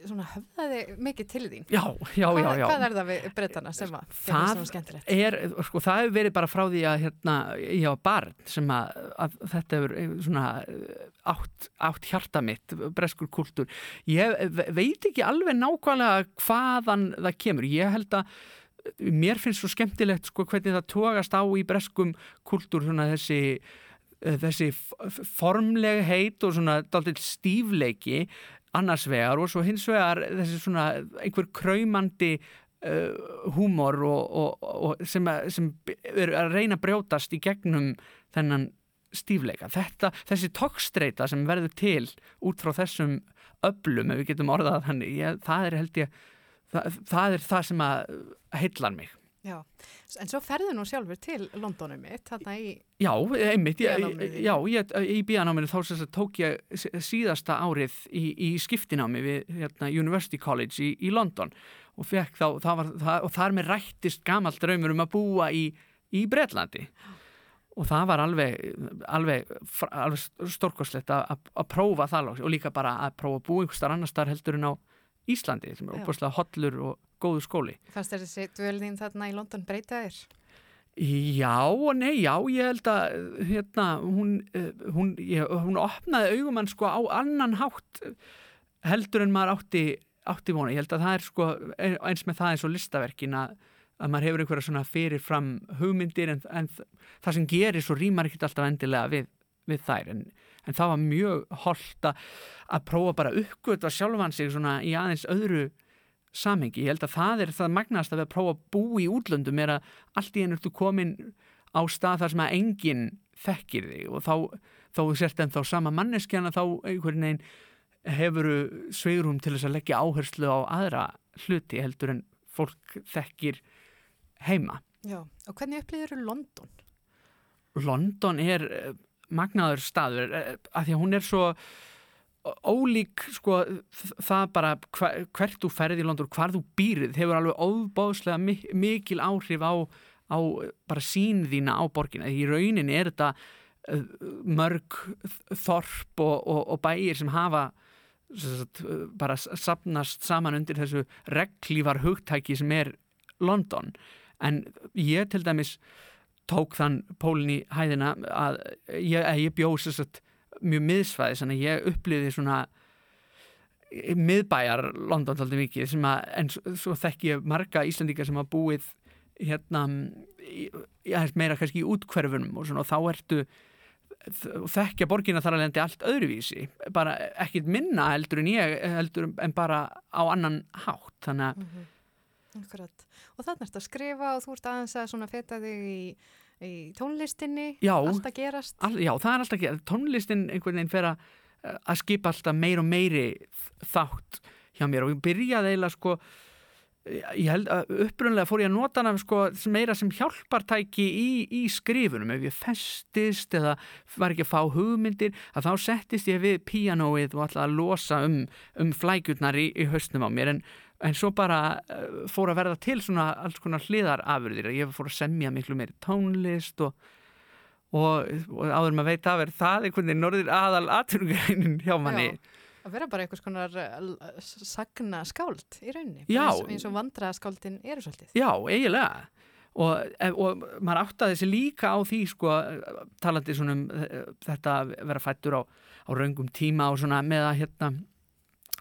svona höfðaði mikið til þín. Já, já, hvað, já. Hvað er það við breytana sem að Það er skemmtilegt? er, sko, það hefur verið bara frá því að hérna, ég var barn sem að, að þetta hefur eh, svona átt, átt hjarta mitt, breskur kultúr. Ég ve- veit ekki alveg nákvæmlega hvaðan það kemur. Ég held að mér finnst svo skemmtilegt sko hvernig það tógast á í breskum kultúr svona þessi þessi f- formleg heit og svona dálítið stífleiki annars vegar og svo hins vegar þessi svona einhver kræmandi uh, húmor og, og, og sem, að, sem er að reyna að brjótast í gegnum þennan stífleika. Þetta, þessi tókstreita sem verður til út frá þessum öflum, ef við getum orðað þannig, ég, það er held ég það, það er það sem að heillar mig. Já, en svo ferðu nú sjálfur til Londonum mitt, þarna í, Já, einmitt, ég, já, ég, í bíanáminu þá sem sagt tók ég síðasta árið í, í skiptinámi við hérna, University College í, í London og þá, það var, það, og þar með rættist gamalt draumur um að búa í, í Bretlandi. Og það var alveg, alveg, alveg stórkoslegt að, prófa það og líka bara að prófa að búa einhver starf annar starf heldur en á Íslandi sem er Já. opaslega hollur og góður skóli. fannst þér þessi dvölðin þarna í London breyta þér? Já og nei, já, ég held að hérna, hún, eh, hún, ég, hún opnaði augumann sko á annan hátt eh, heldur en maður átti, átti vona. Ég held að það er sko ein- eins með það eins og listaverkin að, að maður hefur einhverja svona fyrirfram hugmyndir en, en það sem gerir svo rýmar ekkert alltaf endilega við, við þær en, en það var mjög holdt að, að prófa bara að uppgötva sjálfan sig svona í aðeins öðru samhengi. Ég held að það er það magnast að við að prófa að búa í útlöndum er að allt í einu ertu komin á stað þar sem að enginn þekkir þig og þá, þá sért en þá sama manneskjana þá einhvern veginn hefur sveirum til þess að leggja áherslu á aðra hluti heldur en fólk þekkir heima. Já, og hvernig upplýður London? London er eh, magnaður staður eh, af því að hún er svo ólík sko það bara hver, hvert þú ferði í London, hvar þú býrið hefur alveg óbáðslega mi mikil áhrif á, á bara sín þína á borgina. Í rauninni er þetta eh, mörg þorp og, og, og bæir sem hafa sagt, bara sapnast saman undir þessu reglívar hugtæki sem er London en ég til dæmis tók þann pólinn í hæðina að ég, ég bjóð sér satt mjög miðsvæði, þannig að ég upplýði svona miðbæjar London taldi mikið að, en svo, þekki ég marga Íslandíkar sem hafa búið hérna já, meira kannski í útkverfunum og, svona, og þá ertu þekkja borgina þar að lendi allt öðruvísi bara ekkit minna heldur en ég heldur en bara á annan hátt þannig að Mm Akkurat. Og þannig að skrifa og þú ert aðeins að feta þig í, í tónlistinni, Já. allt að gerast. All, já, það er alltaf ekki, tónlistin einhvern veginn fer að, skipa alltaf meir og meiri þátt hjá mér og ég byrjaði eiginlega sko ég held að upprunlega fór ég að nota hana sko meira sem hjálpartæki í, í skrifunum, ef ég festist eða var ekki að fá hugmyndir að þá settist ég við píanóið og alltaf að losa um, um flækjurnar í, í hausnum á mér en, en svo bara uh, fór að verða til svona alls konar hliðarafurðir ég fór að semja miklu meiri tónlist og og, og áður maður veit af er það einhvern veginn norðir aðal atvinnugreinin hjá manni Já. Að vera bara einhvers konar uh, sagna skáld í rauninni. Eins, eins og vandra skáldin eru svolítið. Já, eiginlega og, og maður áttaði sig líka á því sko, talandi svona um eh, þetta að vera fættur á, á raungum tíma og svona með að hérna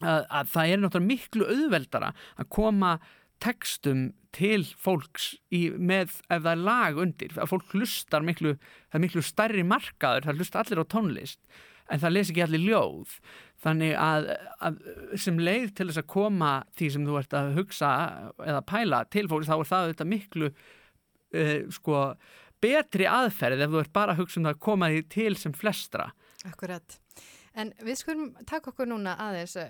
að, að það er náttúrulega miklu auðveldara að koma textum til fólks í, með ef það er lag undir. Að fólk hlustar miklu, það er miklu stærri markaður, það hlustar allir á tónlist en það les ekki allir ljóð. Þannig að, að sem leið til þess að koma því sem þú ert að hugsa eða pæla til fólks þá er það þetta miklu uh, sko betri aðferð ef þú ert bara að hugsa um það að koma því til sem flestra. Akkurat. En við skulum taka okkur núna aðeins uh,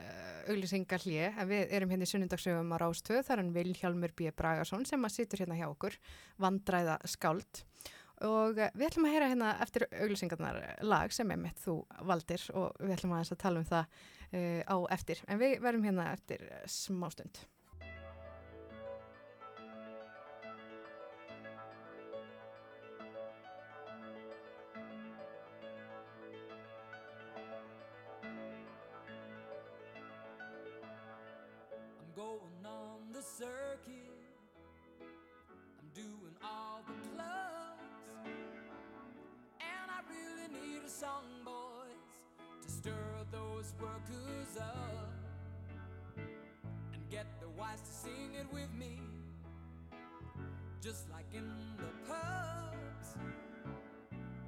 auglýsingar hlje. Við erum hérna í sunnundagsöfum á Rástöð, er hann Vilhjálmur B. Bragason sem að situr hérna hjá okkur, vandræða skáld. Og uh, við ætlum að heyra hérna eftir auglýsingarnar lag sem er mitt þú valdir og við ætlum að, að tala um það uh, á eftir. En við verum hérna eftir smástund. Need a song, boys, to stir those workers up. And get the wives to sing it with me. Just like in the pubs.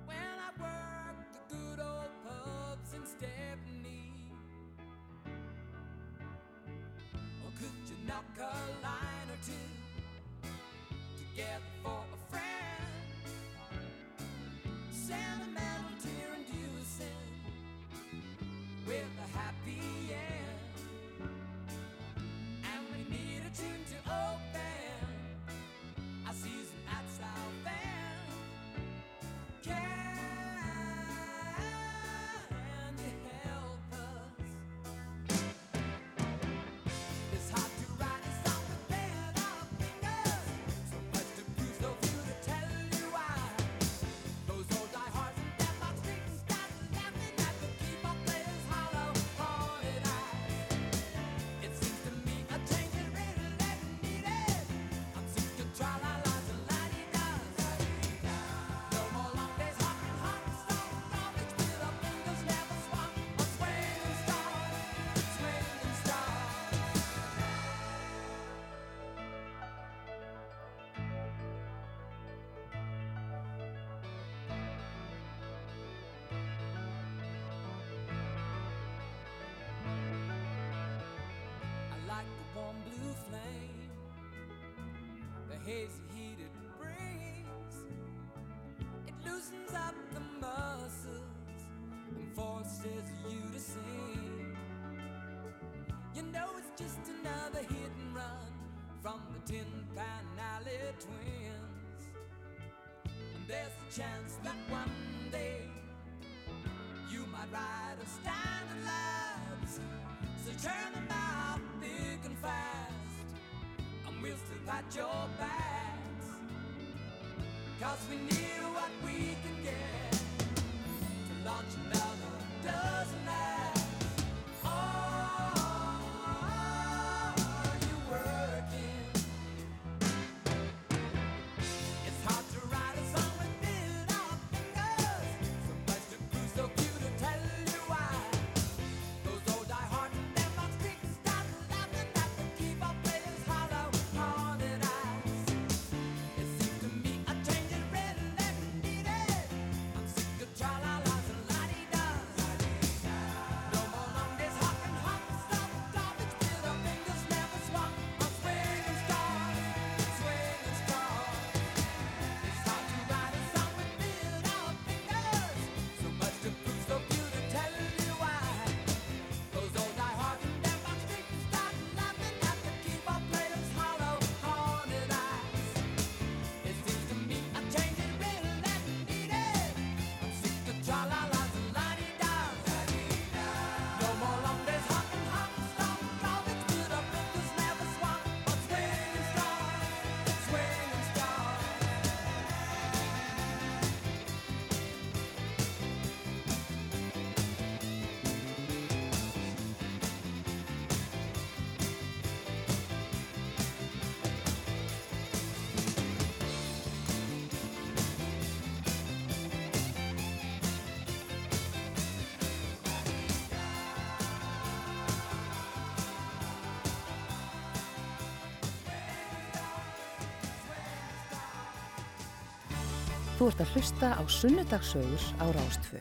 When I worked the good old pubs in Stepney. Or could you knock a line or two together blue flame, the hazy heat it brings. It loosens up the muscles and forces you to sing. You know it's just another hit and run from the Tin Pan Alley twins. And there's a chance that one day you might ride a standard lives. So turn them pat your backs. Cause we need what we can get to launch Þú ert að hlusta á Sunnudagsögur á Rástfö.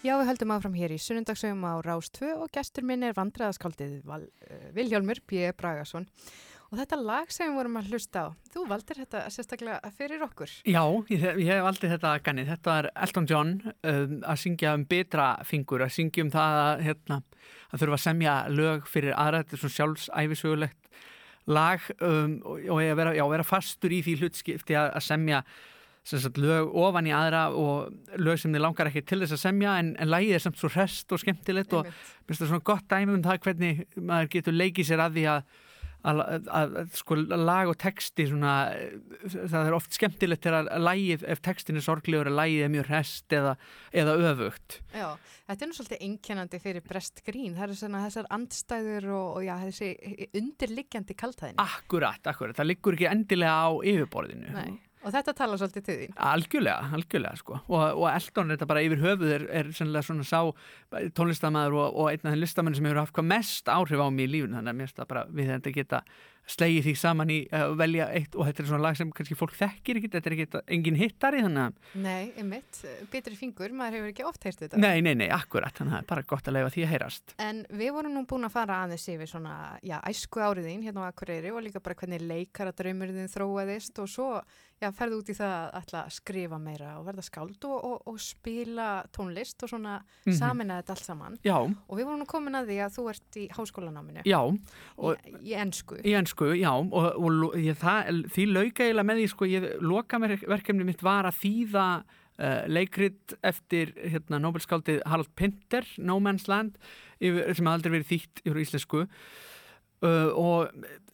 Já, við höldum áfram hér í sunnundagsögum á Rás 2 og gestur minn er vandræðaskaldið Val, uh, Viljálmur P. Bragason. Og þetta lag sem við vorum að hlusta á, þú valdir þetta sérstaklega fyrir okkur. Já, ég, ég hef aldrei þetta ganið. Þetta er Elton John um, að syngja um betra fingur, að syngja um það að, hérna, að þurfa að semja lög fyrir aðra, þetta er svona sjálfsæfisögulegt lag um, og, og ég vera, já, vera fastur í því hlutskipti að, að semja sem sagt, lög ofan í aðra og lög sem þið langar ekki til þess að semja en, en lagið er samt svo hrest og skemmtilegt og Einmitt. mér finnst það svona gott dæmi um það hvernig maður getur leikið sér að því að að, að, að sko lag og texti svona, það er oft skemmtilegt þegar að lagið, ef textin er sorglegur að lagið er mjög hrest eða, eða öfugt Já, þetta er nú svolítið einkennandi fyrir brest grín. Það eru svona þessar andstæður og, og já, þessi undirliggjandi kaltæðin. Akkurat, akkurat, það liggur ekki endilega á yfirborðinu Nei. Og þetta tala svolítið til þín. Algjörlega, algjörlega sko og, og Eldon er þetta bara yfir höfuð er, er sennilega svona sá tónlistamæður og, og einn af þeim listamenn sem hefur haft hvað mest áhrif á mig í lífun þannig að mér finnst það bara við þetta geta slegið því saman í að velja eitt og þetta er svona lag sem kannski fólk þekkir ekki, þetta er ekki engin hittari þannig að Nei, einmitt, betri fingur, maður hefur ekki oft heyrt þetta. Nei, nei, nei, akkurat, þannig að það er bara gott að leifa því að heyrast. En við vorum nú búin að fara aðeins yfir svona, já, æsku áriðin hérna á Akureyri og líka bara hvernig leikara draumurðin þróaðist og svo, já, ferðu út í það að að skrifa meira og verða skáld og, og, og spila tónlist og svona Mhm. samina þetta allt saman. Já, Og við vorum nú komin að því að þú ert í háskólanáminu já, og í, í ennsku. Ennsku, já, og, og ég, það, því lauka eiginlega með því, sko, ég loka mér verkefni mitt var að þýða uh, leikrit eftir hérna, Nobelskáldið Harald Pinter, No Man's Land, yfir, sem aldrei verið þýtt yfir íslensku. Uh, og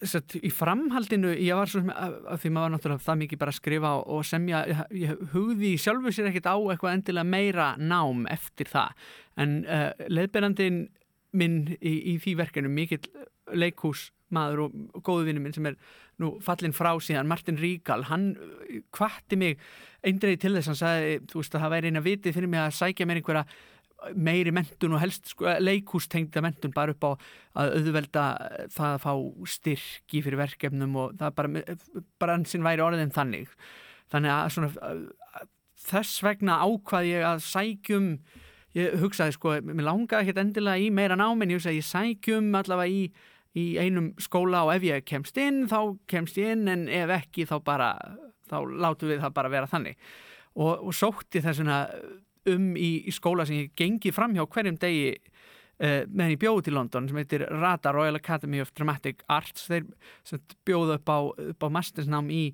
satt, í framhaldinu ég var svo sem að, að því maður var náttúrulega það mikið bara að skrifa og, semja ég, ég hugði sjálfu sér ekkert á eitthvað endilega meira nám eftir það en uh, leðberandin minn í, í því verkefni mikill leikhús maður og, góðu vinnu minn sem er nú fallin frá síðan Martin Ríkal, hann kvatti mig eindreið til þess, hann sagði þú veist að það væri eina vitið fyrir mig að sækja mér einhverja meiri mentun og helst sko, leikústengda mentun bara upp á að auðvelda það að fá styrki fyrir verkefnum og það bara, bara ansinn væri orðin þannig. Þannig að svona þess vegna ákvað ég að sækjum ég hugsaði sko, mér langaði ekkert endilega í meira náminn, ég hugsaði ég sækjum allavega í, í einum skóla og ef ég kemst inn þá kemst ég inn en ef ekki þá bara þá látum við það bara vera þannig. Og, og sótti þessuna um í, í skóla sem ég gengi fram hjá hverjum degi uh, meðan ég bjóði til London sem heitir RADA Royal Academy of Dramatic Arts. Þeir bjóðu upp á, á mastersnám í,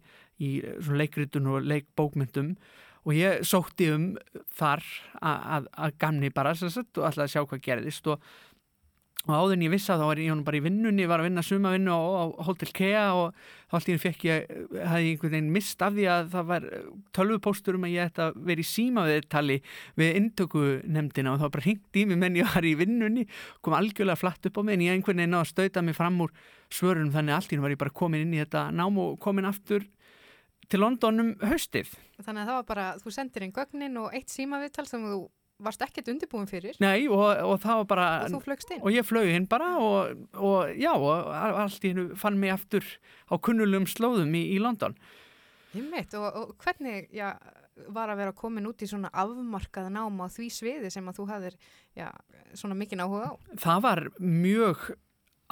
í leikritun og leikbókmyndum. Og ég sótti um þar að, gamni bara og ætlaði að sjá hvað gerðist. Og, og áður en ég vissi að þá var ég bara í vinnunni, var að vinna sumavinnu á, Hotel Kea og þá allt í henni fekk ég, hefði ég einhvern veginn mist af því að það var tölvupóstur um að ég ætti að vera í síma við tali við inntöku nefndina og það var bara hringt í mig menn ég var í vinnunni kom algjörlega flatt upp á mig en ég einhvern veginn náði að stauta mig fram úr svörunum þannig allt í henni var ég bara komin inn í þetta nám og komin aftur til London um haustið. Þannig að það var bara, þú sendir inn gögnin og eitt símaviðtal sem þú varst ekkert undirbúin fyrir Nei og, og það var bara og þú flögst inn. og ég flög inn bara og, og já, og allt í hennu fann mig aftur á kunnulegum slóðum í, í London. Einmitt, og, og hvernig já, var að vera komin út í svona afmarkað náma því sviði sem að þú hafðir já, svona mikinn áhuga á? Það var mjög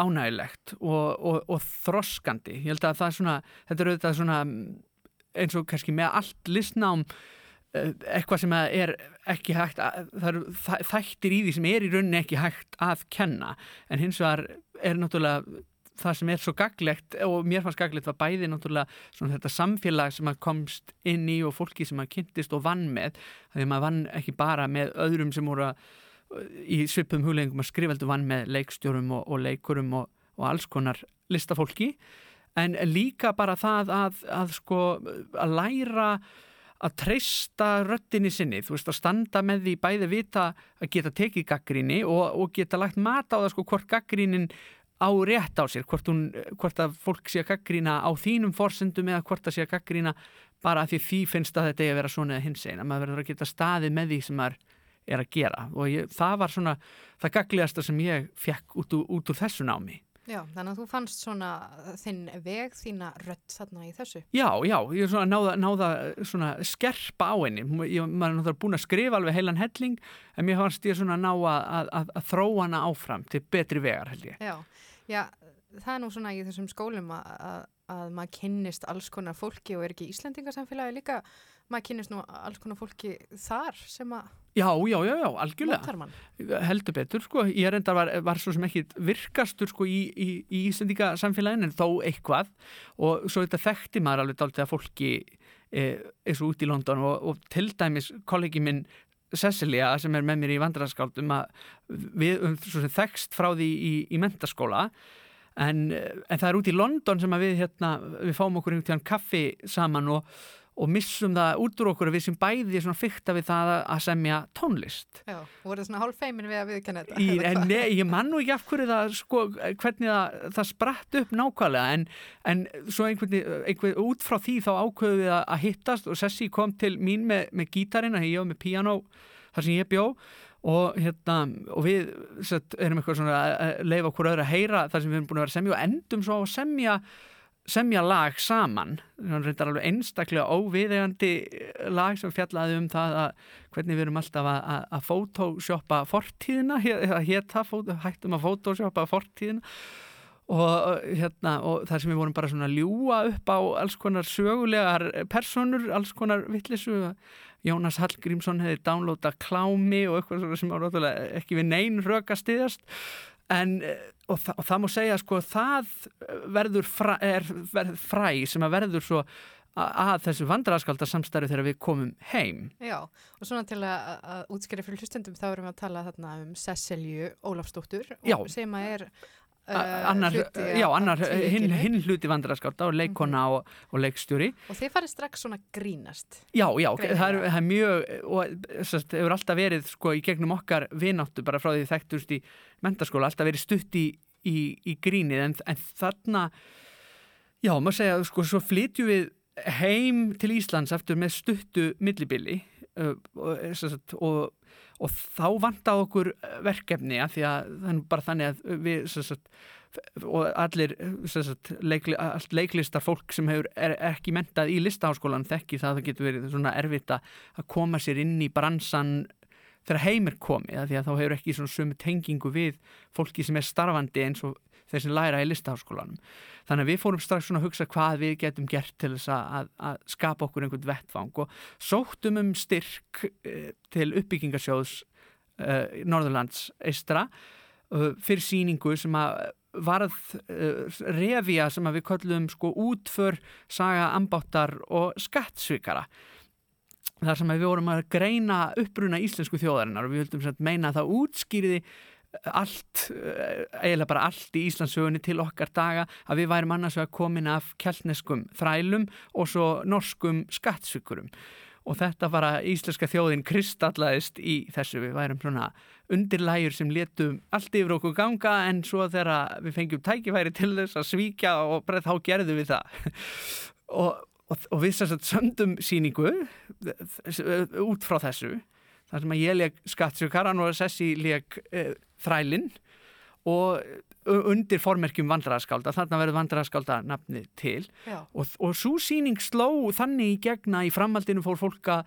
ánægilegt og, og, og þroskandi. Ég held að það er svona, þetta er auðvitað svona eins og kannski með allt listnám eitthvað sem að er ekki hægt að, það eru þæ- þættir í því sem er í rauninni ekki hægt að kenna. En hins vegar er náttúrulega það sem er svo gaglegt og mér fannst gaglegt var bæði náttúrulega þetta samfélag sem að komst inn í og fólki sem að kynntist og vann með því maður vann ekki bara með öðrum sem voru að í svipum hugleggingum að skrifaldu vann með leikstjórum og, og leikurum og, og alls konar listafólki. En líka bara það að, að sko að læra að treysta röttinni sinni, þú veist að standa með því bæði vita að geta tekið gaggríni og, og geta lagt mat á það sko hvort gaggrínin á rétt á sér, hvort, hún, hvort að fólk sé að gaggrína á þínum forsendum eða hvort að sé að gaggrína bara að því því finnst að þetta eigi að vera svona eða hins einn, að maður verður að geta staðið með því sem maður er að gera. Og ég, það var svona það gagliðasta sem ég fekk út úr, út úr þessu námi Já, þannig að þú fannst svona þinn veg, þína rödd þarna í þessu. Já, já, ég er svona náða, náða svona skerpa á henni. Ég er náttúrulega búin að skrifa alveg heilan helling en mér fannst ég svona ná að, að, að, þróa hana áfram til betri vegar held ég. Já, já, það er nú svona í þessum skólum að, að, að maður kynnist alls konar fólki og er ekki Íslendingasamfélagi líka, maður kynnist nú alls konar fólki þar sem að Já, já, já, já, algjörlega. heldur betur sko, ég reyndar var, var svo sem ekki virkastur sko í, í, í Íslandika samfélagin en þó eitthvað. Og svo þetta þekkti maður alveg dálítið að fólki e, eins og út í London og, og til dæmis kollegi minn Cecilia sem er með mér í vandrarskáldum að við um, svo sem þekkst frá því í, í mentaskóla en, en það er út í London sem að við hérna, við fáum okkur einhvern tíðan kaffi saman og og missum það út úr okkur við sem bæði fykta við það að semja tónlist Já, og voruð svona hálf feimin við að viðkenna þetta. Í, en ne, ég man nú ekki af hverju það sko, hvernig það, það spratt upp nákvæmlega en, en svo einhvern, einhvern út frá því þá ákveðu við að, að hittast og Sessi kom til mín með, með gítarinn að ég var með piano þar sem ég bjó og, hérna, og við sett, erum eitthvað svona að leifa okkur öðru að heyra þar sem við erum búin að vera semja og endum svo að semja semja lag saman. Reyndar alveg einstaklega óviðegandi lag sem fjallaði um það að hvernig við erum alltaf að, að, að fótósjoppa fortíðina að hétta, hættum að fótósjoppa fortíðina. Og, hérna, og þar sem við vorum bara svona að ljúa upp á alls konar sögulegar personur, alls konar vittlisu Jónas Hallgrímsson hefði downloada klámi og eitthvað sem ekki við neyn röka stiðast en og, þa og það má segja sko það verður fræ, er, verður fræ sem að verður svo að þessu vandrarskálda samstarfi þegar við komum heim. Já, og svona til að, að útskýra fyrir hlustendum þá erum við að tala þarna um Cecilju Ólafsdóttur Já. sem að er annar, hluti já, annar hinn, tvíhyggjunni. hinn hluti vandrarskálda og leikona og, og leikstjóri og þið farið strax svona grínast. Já, já, það er, það er mjög og sest, hefur alltaf verið sko í gegnum okkar vináttu bara frá því þekktust í mentaskóla, alltaf verið stutt í, í, í grínið en, en þarna já, maður segja, sko, svo flytjum við heim til Íslands eftir með stuttu millibili uh, og, sest, og, og þá vantaði okkur verkefni að því að er bara þannig að við sest, og allir sagt, leikli, allt leiklistar fólk sem hefur er, ekki mentað í listaháskólan þekki það að það getur verið svona erfitt að að koma sér inn í bransan þegar heim er komið af því að þá hefur ekki svona sömu tengingu við fólki sem er starfandi eins og þeir sem læra í listaháskólanum. Þannig að við fórum strax svona að hugsa hvað við getum gert til þess að, að skapa okkur einhvern vettfang og sóttum um styrk eh, til uppbyggingasjóðs eh, Norðurlands eistra uh, fyrir síningu sem að varð uh, revja sem að við köllum sko útför saga ambáttar og skattsvikara. Þar sem að við vorum að greina uppruna íslensku þjóðarinnar og við höldum sem sagt meina að það útskýriði allt, uh, eiginlega bara allt í Íslandsögunni til okkar daga að við værum annars vegar komin af keltneskum þrælum og svo norskum skattsvikurum og þetta bara íslenska þjóðin kristallaðist í þessu. Við værum svona undirlægjur sem letum allt yfir okkur ganga en svo þegar við fengjum tækifæri til þess að svíkja og bara þá gerðum við það. Og, og, og við söndum síningu út frá þessu þar sem að ég leik skattsjökaran og Sessi leik uh, þrælinn og undir formerkjum vandrarskálda, þarna verður vandrarskálda nafni til Já. og, og svo síning sló þannig í gegna í framhaldinu fór fólk að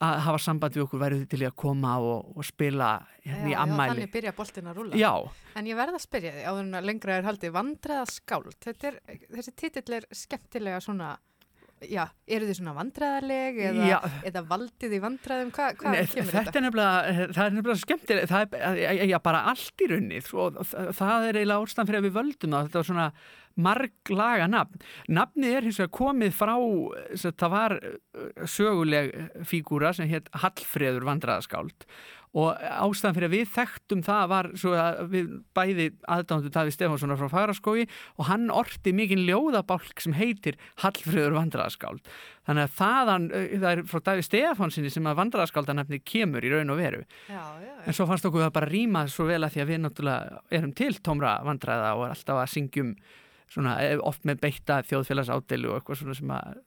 hafa samband við okkur værið til í að koma og, og spila hérna í já, ammæli þannig byrja boltin að rúla. Já, En ég verð að spyrja því, áður en að lengra er haldið, vandræða skáld. Þetta er, þessi titill er skemmtilega svona, já, eru þið svona vandræðaleg eða, eða valdið í vandræðum? Hva, hvað Nei, kemur þetta er nefnilega, það er nefnilega skemmtilega, það er já, bara allt í runnið og það er eiginlega ástæðan fyrir að við völdum það, þetta var svona marglaga nafn. Nafnið er hins vegar komið frá, það var uh, söguleg fígúra sem hétt Hallfreður vandræðaskáld og ástæðan fyrir að við þekktum það var að við bæði aðdándu Daví Stefánssonar frá Fagraskói og hann orti mikinn ljóðabálk sem heitir Hallfreður vandræðaskáld. Þannig að þaðan, uh, það er frá Daví Stefánsinni sem að vandræðaskáldanafni kemur í raun og veru. Já, já, en svo fannst okkur það bara rýma svo vel að því að við náttúrulega erum til tómra vandræða og er alltaf að syngjum svona eh, oft með beitta þjóðfélagsádeilu og eitthvað svona sem að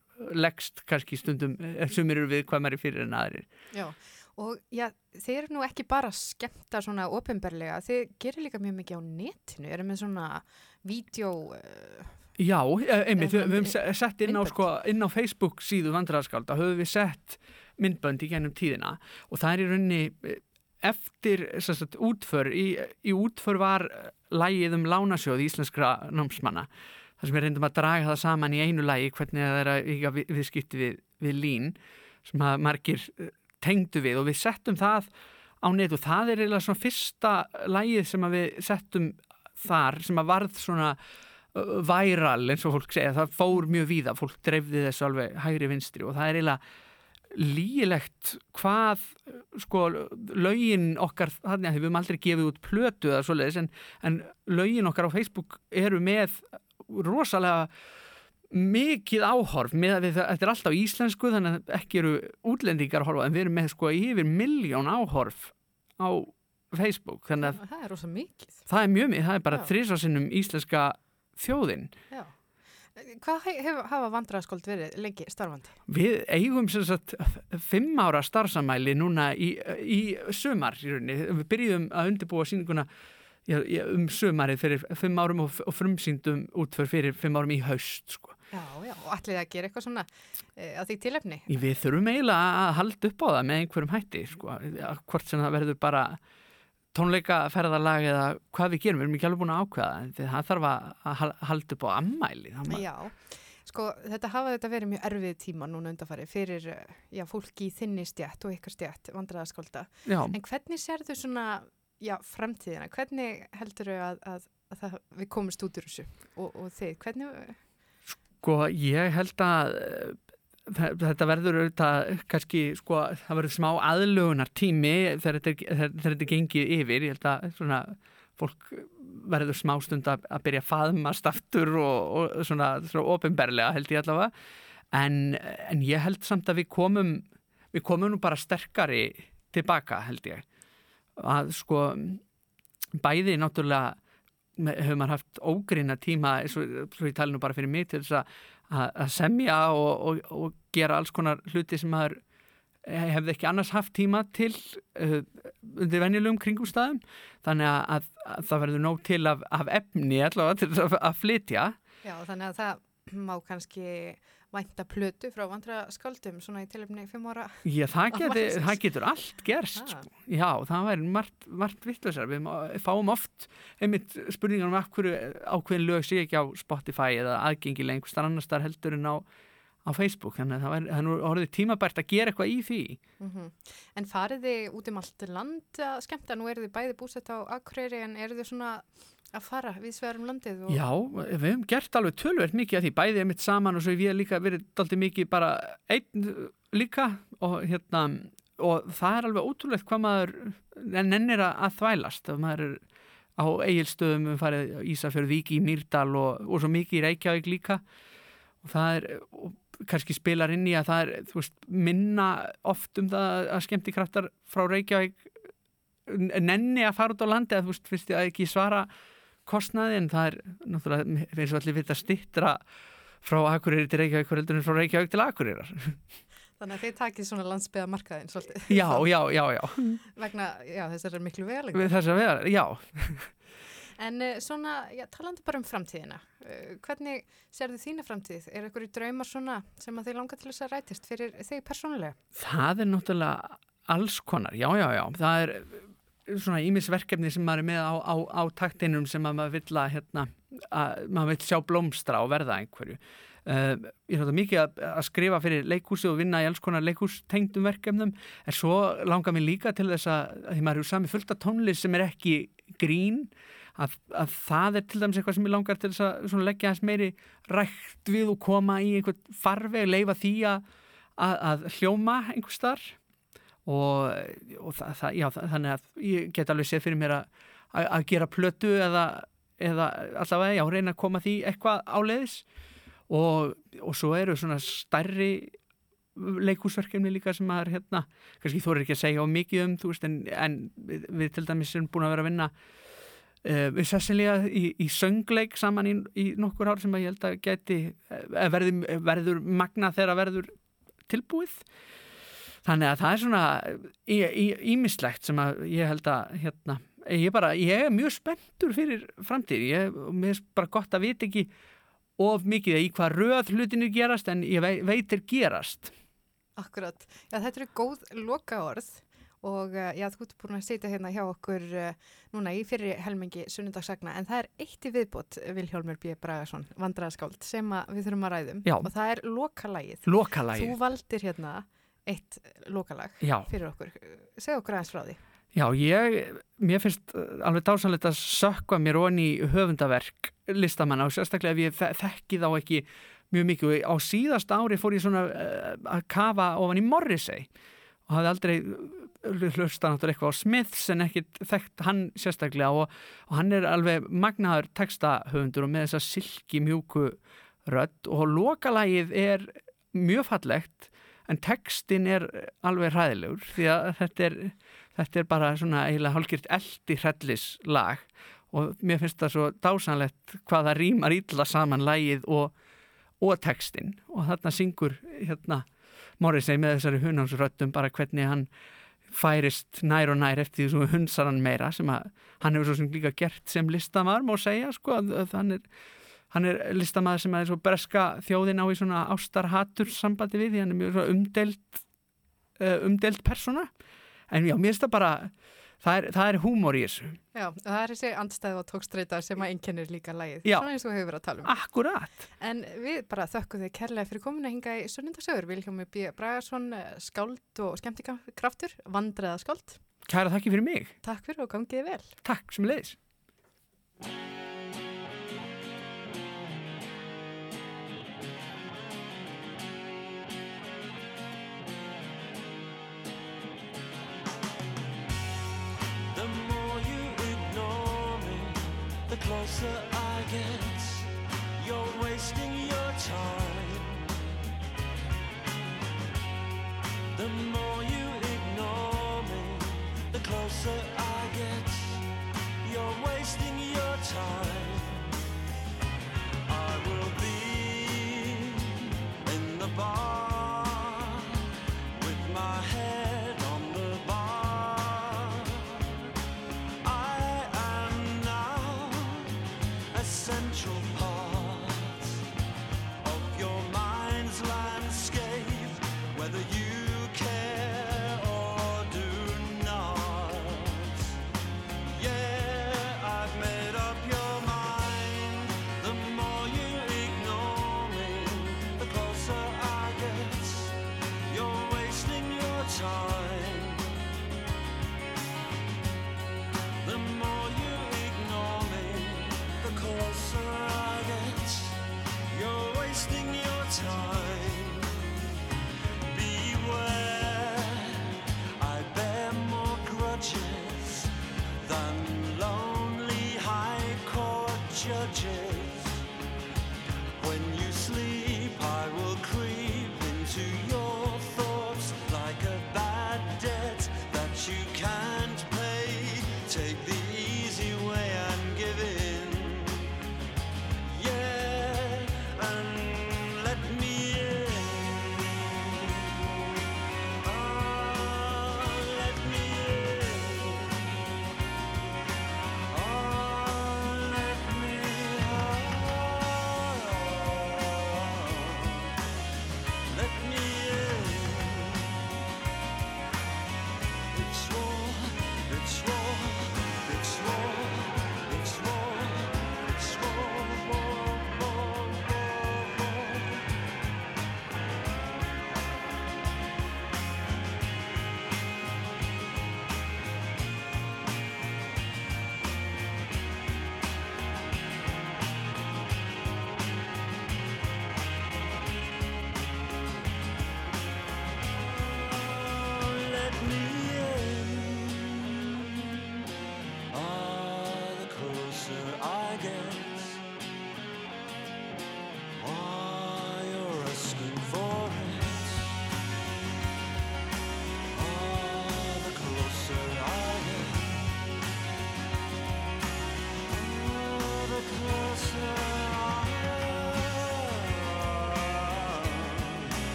leggst kannski stundum, eh, sumir eru við hvað maður er fyrir en aðrir. Já. Og já, þið eru nú ekki bara skemmta svona ofinberlega, þið gerir líka mjög mikið á netinu, eru með svona vídeo, uh, Já, eh, einmitt, við, höfum se- sett inn á, sko, inn á Facebook síðu vandræðaskálda, höfum við sett myndbönd í gennum tíðina. Og það er í rauninni eh, eftir sagt, útför, í, í útför var eh, lagið um lánasjóð íslenskra námsmanna, þar sem við reyndum að draga það saman í einu lagi, hvernig það er að eiga við, viðskipti við, við lín sem að margir tengdu við og við settum það á net og það er eiginlega svona fyrsta lagið sem við settum þar sem að varð svona væral eins og fólk segja, það fór mjög víða, fólk dreifði þessu alveg hægri vinstri og það er eiginlega lígilegt hvað sko lögin okkar þannig að við höfum aldrei gefið út plötu eða svoleiðis en, en lögin okkar á Facebook eru með rosalega mikið áhorf með að þetta er alltaf íslensku þannig að ekki eru útlendingar að horfa en við erum með sko yfir miljón áhorf á Facebook þannig að það er rosa mikið. það er mjög mikið, það er bara þrísvarsinnum íslenska þjóðin Já. Hvað he- hef, hafa vandræðaskóld verið lengi starfandi? Við eigum sem sagt fimm ára starfsamæli núna í, í sumar í rauninni. Við byrjuðum að undirbúa síninguna um sumarið fyrir fimm árum og, frumsýndum útför fyrir fimm árum í haust. Sko. Já, já, og allir að gera eitthvað svona e, á því tilefni. Í Við þurfum eiginlega að halda upp á það með einhverjum hætti. Sko. Hvort sem það verður bara tónleika ferðalag eða hvað við gerum, við erum ekki alveg búin að ákveða en það þarf að að hal- halda upp á ammæli. Ma- Já, sko þetta hafa þetta verið mjög erfið tíma núna undanfari fyrir eh, já, fólki í þinni stjætt og ykkar stjætt vandræðaskólda. já. En hvernig sérðu svona, já, framtíðina? Hvernig heldur þau að, að, að það, við komumst út úr þessu og, og þið? Hvernig, Sko, ég held að eh, þe- þetta verður auðvitað kannski, sko, það verður smá aðlögunar tími þegar þetta, gengið yfir. Ég held að svona fólk verður smá stund að, að byrja að faðmast aftur og, og svona, svona ofinberlega held ég allavega. En, en ég held samt að við komum, við komum nú bara sterkari tilbaka held ég. Að sko, bæði náttúrulega hefur maður haft ógrinna tíma og svo ég tala nú bara fyrir mig til þess að, semja og, og, og gera alls konar hluti sem maður hefði ekki annars haft tíma til uh, undir venjulegum kringumstæðum. Þannig að, að, að það verður nóg til af, af efni allavega til að, að flytja. Já, þannig að það má kannski vænta plötu frá vandræðaskáldum svona í tilefni fimm ára. Já, það, geti, það getur allt gerst Ah. sko. Já, það væri margt, margt vittlusar við fáum oft einmitt spurningar um hverju ákveðin lög sé ekki á Spotify eða aðgengileg einhverstar annar starf heldur en á, á Facebook þannig að það væri, það er orðið tímabært að gera eitthvað í því Mm En farið þið út um allt land að skemmta? Nú eru þið bæði búsett á Akureyri en eru þið svona að fara við svegarum landið? Og... Já, við hefum gert alveg tölvert mikið af því bæðið er mitt saman og svo hef ég líka verið daldið mikið bara einn líka og hérna og það er alveg ótrúlegt hvað maður nennir að, að þvælast ef maður er á eigilstöðum við farið á Ísafjörð, Vík í Mýrdal og, og svo mikið í Reykjavík líka og það er og kannski spilar inn í að það er veist, minna oft um það að skemmti kraftar frá Reykjavík nenni að fara út á landi að þú veist, finnst ég að ekki svara kostnaði en það er náttúrulega eins og allir vita stittra frá Akureyri til Reykjavík heldur en frá Reykjavík til Akureyrar Þannig að þið takið svona landsbyða markaðin svolítið. já, já, já, já, Vegna, já, þessar er miklu vegalega. við þess að vera, já En uh, svona, já, talandi bara um framtíðina. Uh, hvernig sérðu þína framtíð? Er eitthvað draumar svona sem að þið langar til þess að rætist fyrir þig persónulega? það er náttúrulega alls konar, já, já, já það er svona ímisverkefni sem maður er með á, á, á taktinum sem að maður vill að hérna, að maður vill sjá blómstra og verða einhverju Uh, ég er náttúrulega mikið að, að skrifa fyrir leikhúsi og vinna í alls konar leikhústengdum verkefnum en svo langar mér líka til þess að, að því maður eru sami fullt af tónlist sem er ekki grín að, að það er til dæmis eitthvað sem ég langar til þess að leggja hans meiri rækt við og koma í einhvern farveg, leifa því að, að, að hljóma einhver starf og, og það, það, já, þannig að ég get alveg séð fyrir mér að, að, að gera plötu eða, eða allavega já, reyna að koma því eitthvað áleiðis. Og, og svo eru svona stærri leikúsverkefni líka sem maður hérna, kannski þú er ekki að segja á mikið um, þú veist, en, en við, til dæmis erum búin að vera að vinna við Cecilia í, í söngleik saman í, í nokkur ár sem ég held að geti uh, verður, verður magna þegar verður tilbúið. Þannig að það er svona ímislegt sem að ég held að hérna, ég, bara, ég er mjög spenntur fyrir framtíð. Ég er bara gott að vita ekki of mikið í hvað röð hlutinu gerast en ég vei, veitir gerast. Akkurat. Já, þetta eru góð loka orð og uh, já, þú ert búin að setja hérna hjá okkur uh, núna í fyrir helmingi sunnundagsagna en það er eitt í viðbót Vilhjálmur B. Bragason, vandraðaskáld sem við þurfum að ræðum Já. og það er lokalægið. lokalagi Þú valdir hérna eitt lokalag Já. fyrir okkur. Segð okkur aðeins frá því. Já, ég, mér finnst uh, alveg dásanlegt að sökva mér onni höfundaverk listamanna og sérstaklega ef ég þe- þekki þá ekki mjög mikið og á síðast ári fór ég svona að kafa ofan í Morrissey og hafði aldrei hlusta náttúrulega eitthvað á Smiths en ekkit þekkt hann sérstaklega og, og hann er alveg magnaður textahöfundur og með þessa silki mjúku rödd og lokalagið er mjög fallegt en textin er alveg hræðilegur því að þetta er þetta er bara svona eiginlega hálfgjört eldi hrellis lag og mér finnst það svo dásanlegt hvað það rýmar illa saman lagið og, og textin og þarna syngur hérna Morrissey með þessari hunansröttum bara hvernig hann færist nær og nær eftir því sem hunsar hann meira sem að hann hefur svo sem líka gert sem listamæður má segja sko að, að hann er er listamæður sem er svo breska þjóðin á í svona ástarhatur sambandi við því hann er mjög umdelt uh, umdelt persóna. En já, mér finnst það bara það er, það er húmor í þessu Já, það er þessi andstæð og tókstreita sem að einkennir líka lægið. Svona eins og við hefur verið að tala um. Akkurat, En við bara þökkum þið kærlega fyrir komuna hinga í Sunnundasögur. Vilhjómi B. Bragason, eh, skáld og skemmtikraftur, vandræða skáld. kæra þakki fyrir mig Takk fyrir og gangiði vel. Takk sem leiðis closer I get. You're wasting your time. The more you ignore me, the closer I get. You're wasting your time. I will be in the bar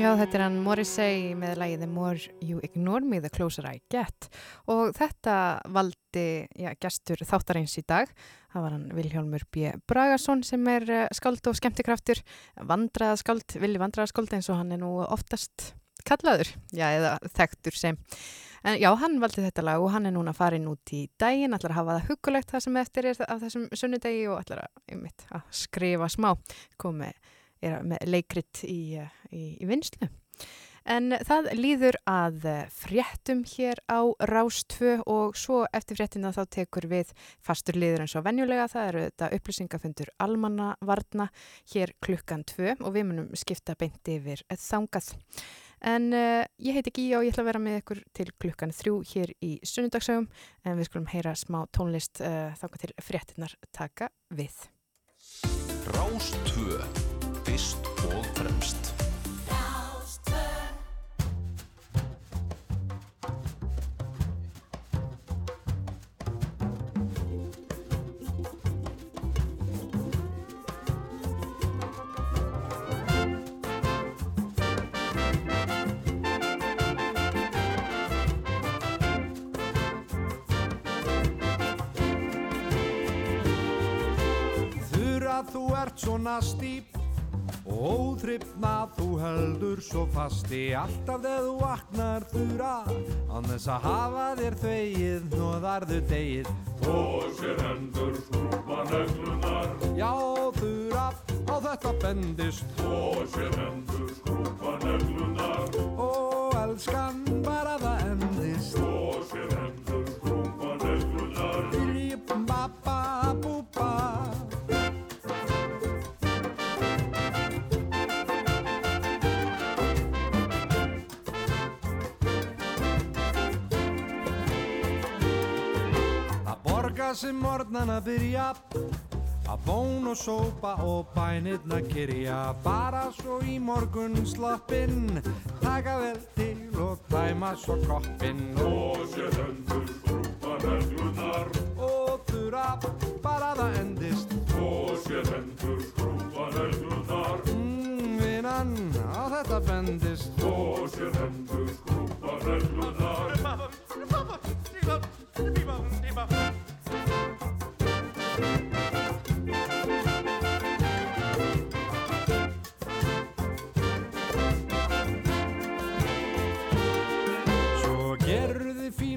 Já, þetta er hann Morrissey með lagið The More You Ignore Me, The Closer I Get. Og þetta valdi já, gestur þáttarins í dag. Það var hann Vilhjálmur B. Bragason sem er uh, skáld og skemmtikraftur. Vandraðaskáld, villi vandraðaskáld eins og hann er nú oftast kallaður, já, eða þekktur sem. En já, hann valdi þetta lag og hann er núna farin út í daginn, ætlar að hafa það hugulegt það sem eftir er af þessum sunnudegi og ætlar að, einmitt, að skrifa smá. Komið er með leikrit í, eh, í, í vinslu. En það líður að eh, fréttum hér á Rástvö og svo eftir fréttina þá tekur við fastur líður eins og venjulega. Það eru þetta upplýsingafundur almannavarna hér klukkan 2 og við munum skipta beint yfir þangað. En uh, ég heiti Gíja og ég ætla að vera með ykkur til klukkan 3 hér í sunnundagsögum en við skulum heyra smá tónlist uh, þangað til fréttinnar taka við. Rástvö Fyrst og fremst. Svona stýp og óþryfna þú heldur svo fasti alltaf þegar þú vaknar þura án þess að hafa þér þvegið nóðarðu degið Þó sér hendur skrúpa neglunar Já þura á þetta bendist. Þó sér hendur skrúpa neglunar Og elskan bara það endist. Þó sér hendur sem morgnan að byrja. Að bón og sópa og bænirna kyrja. Bara svo í morgun sloppinn taka vel til og dæma svo koppinn. Og sér hendur skrúpa neglunar og þurra bara það endist. Og sér hendur skrúpa neglunar mm, vinnan á þetta bendist. Og sér hendur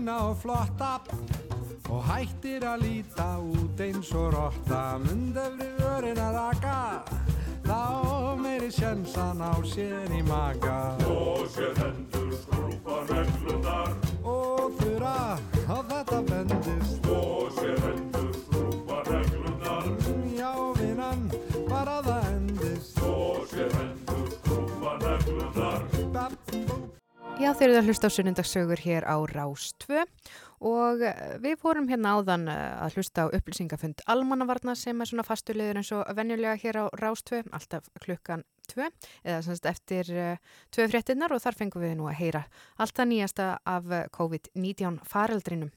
fína og flotta og hættir að líta út eins og rotta mundefri vörin að raka. Þá meiri sjensan á sér í maga. Og sér hendur skrúpa reglunar og þurra á þetta bendist Já, þeir eru að hlusta á sunnundagsögur hér á Rás 2 og eh, við fórum hérna áðan eh, að hlusta á upplýsingafund almannavarna sem er svona fastulegur eins og venjulega hér á Rás 2, alltaf klukkan 2 eða semst eftir uh, 2 fréttinnar og þar fengum við nú að heyra allt það nýjasta af eh, COVID-19 faraldrinum.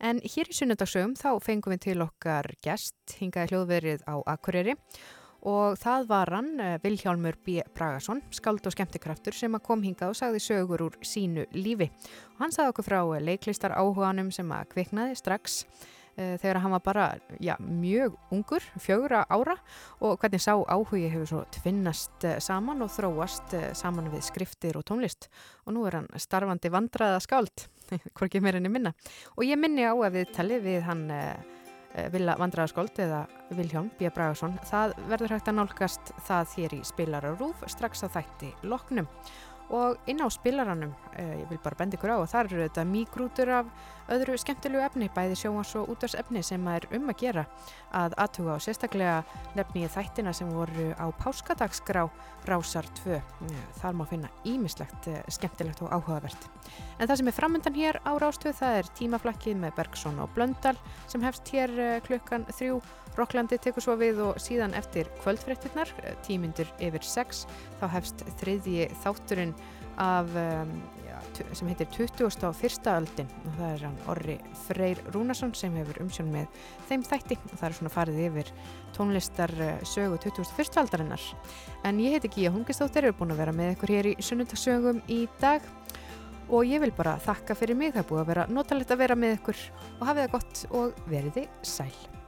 En hér í sunnundagsögum þá fengum við til okkar gest, hingaði hljóðverið á Akureyri og það var hann, eh, Vilhjálmur B. Bragason, skald og skemmtikraftur sem að kom hingað og sagði sögur úr sínu lífi. Og hann sagði okkur frá eh, leiklistar áhuganum sem að kviknaði strax uh, þegar hann var bara já, mjög ungur, fjögra ára og hvernig sá áhugi hefur svo tvinnast uh, saman og þróast uh, saman við skriftir og tónlist. Og nú er hann starfandi vandraða skáld, hvorki meir enn minna. Og ég minni á að við tali við hann Villa Vandraðarskáld eða Vilhjálm B. Bragason. Það verður hægt að nálgast það hér í spilararúf strax að þætti loknum. Og inn á spilaranum, eh, ég vil bara benda ykkur á, og þar eru þetta mígrútur af öðru skemmtilegu efni, bæði sjóans og útars efni sem er um að gera að aðtuga og sérstaklega nefni ég þættina sem voru á páskadagsgrá Rásar 2. Eh, Þar má finna ímislegt eh, skemmtilegt og áhugavert. En það sem er framöndan hér á Rás 2 það er tímaflakkið með Bergson og Blöndal sem hefst hér klukkan þrjú. Rokklandi tekur svo við og síðan eftir kvöldfréttinnar, tímyndur yfir sex, þá hefst þriðji þátturinn af, um, já, sem heitir 20. og 1. öldin og það er hann Orri Freyr Rúnarsson sem hefur umsjón með þeim þætti og það er svona farið yfir tónlistar eh, sögu 21. aldarinnar en ég heiti Gíja Hungistóttir er búin að vera með ykkur hér í sunnundagsögum í dag og ég vil bara þakka fyrir mig það er búið að vera notalegt að vera með ykkur og hafið það gott og verið þið sæl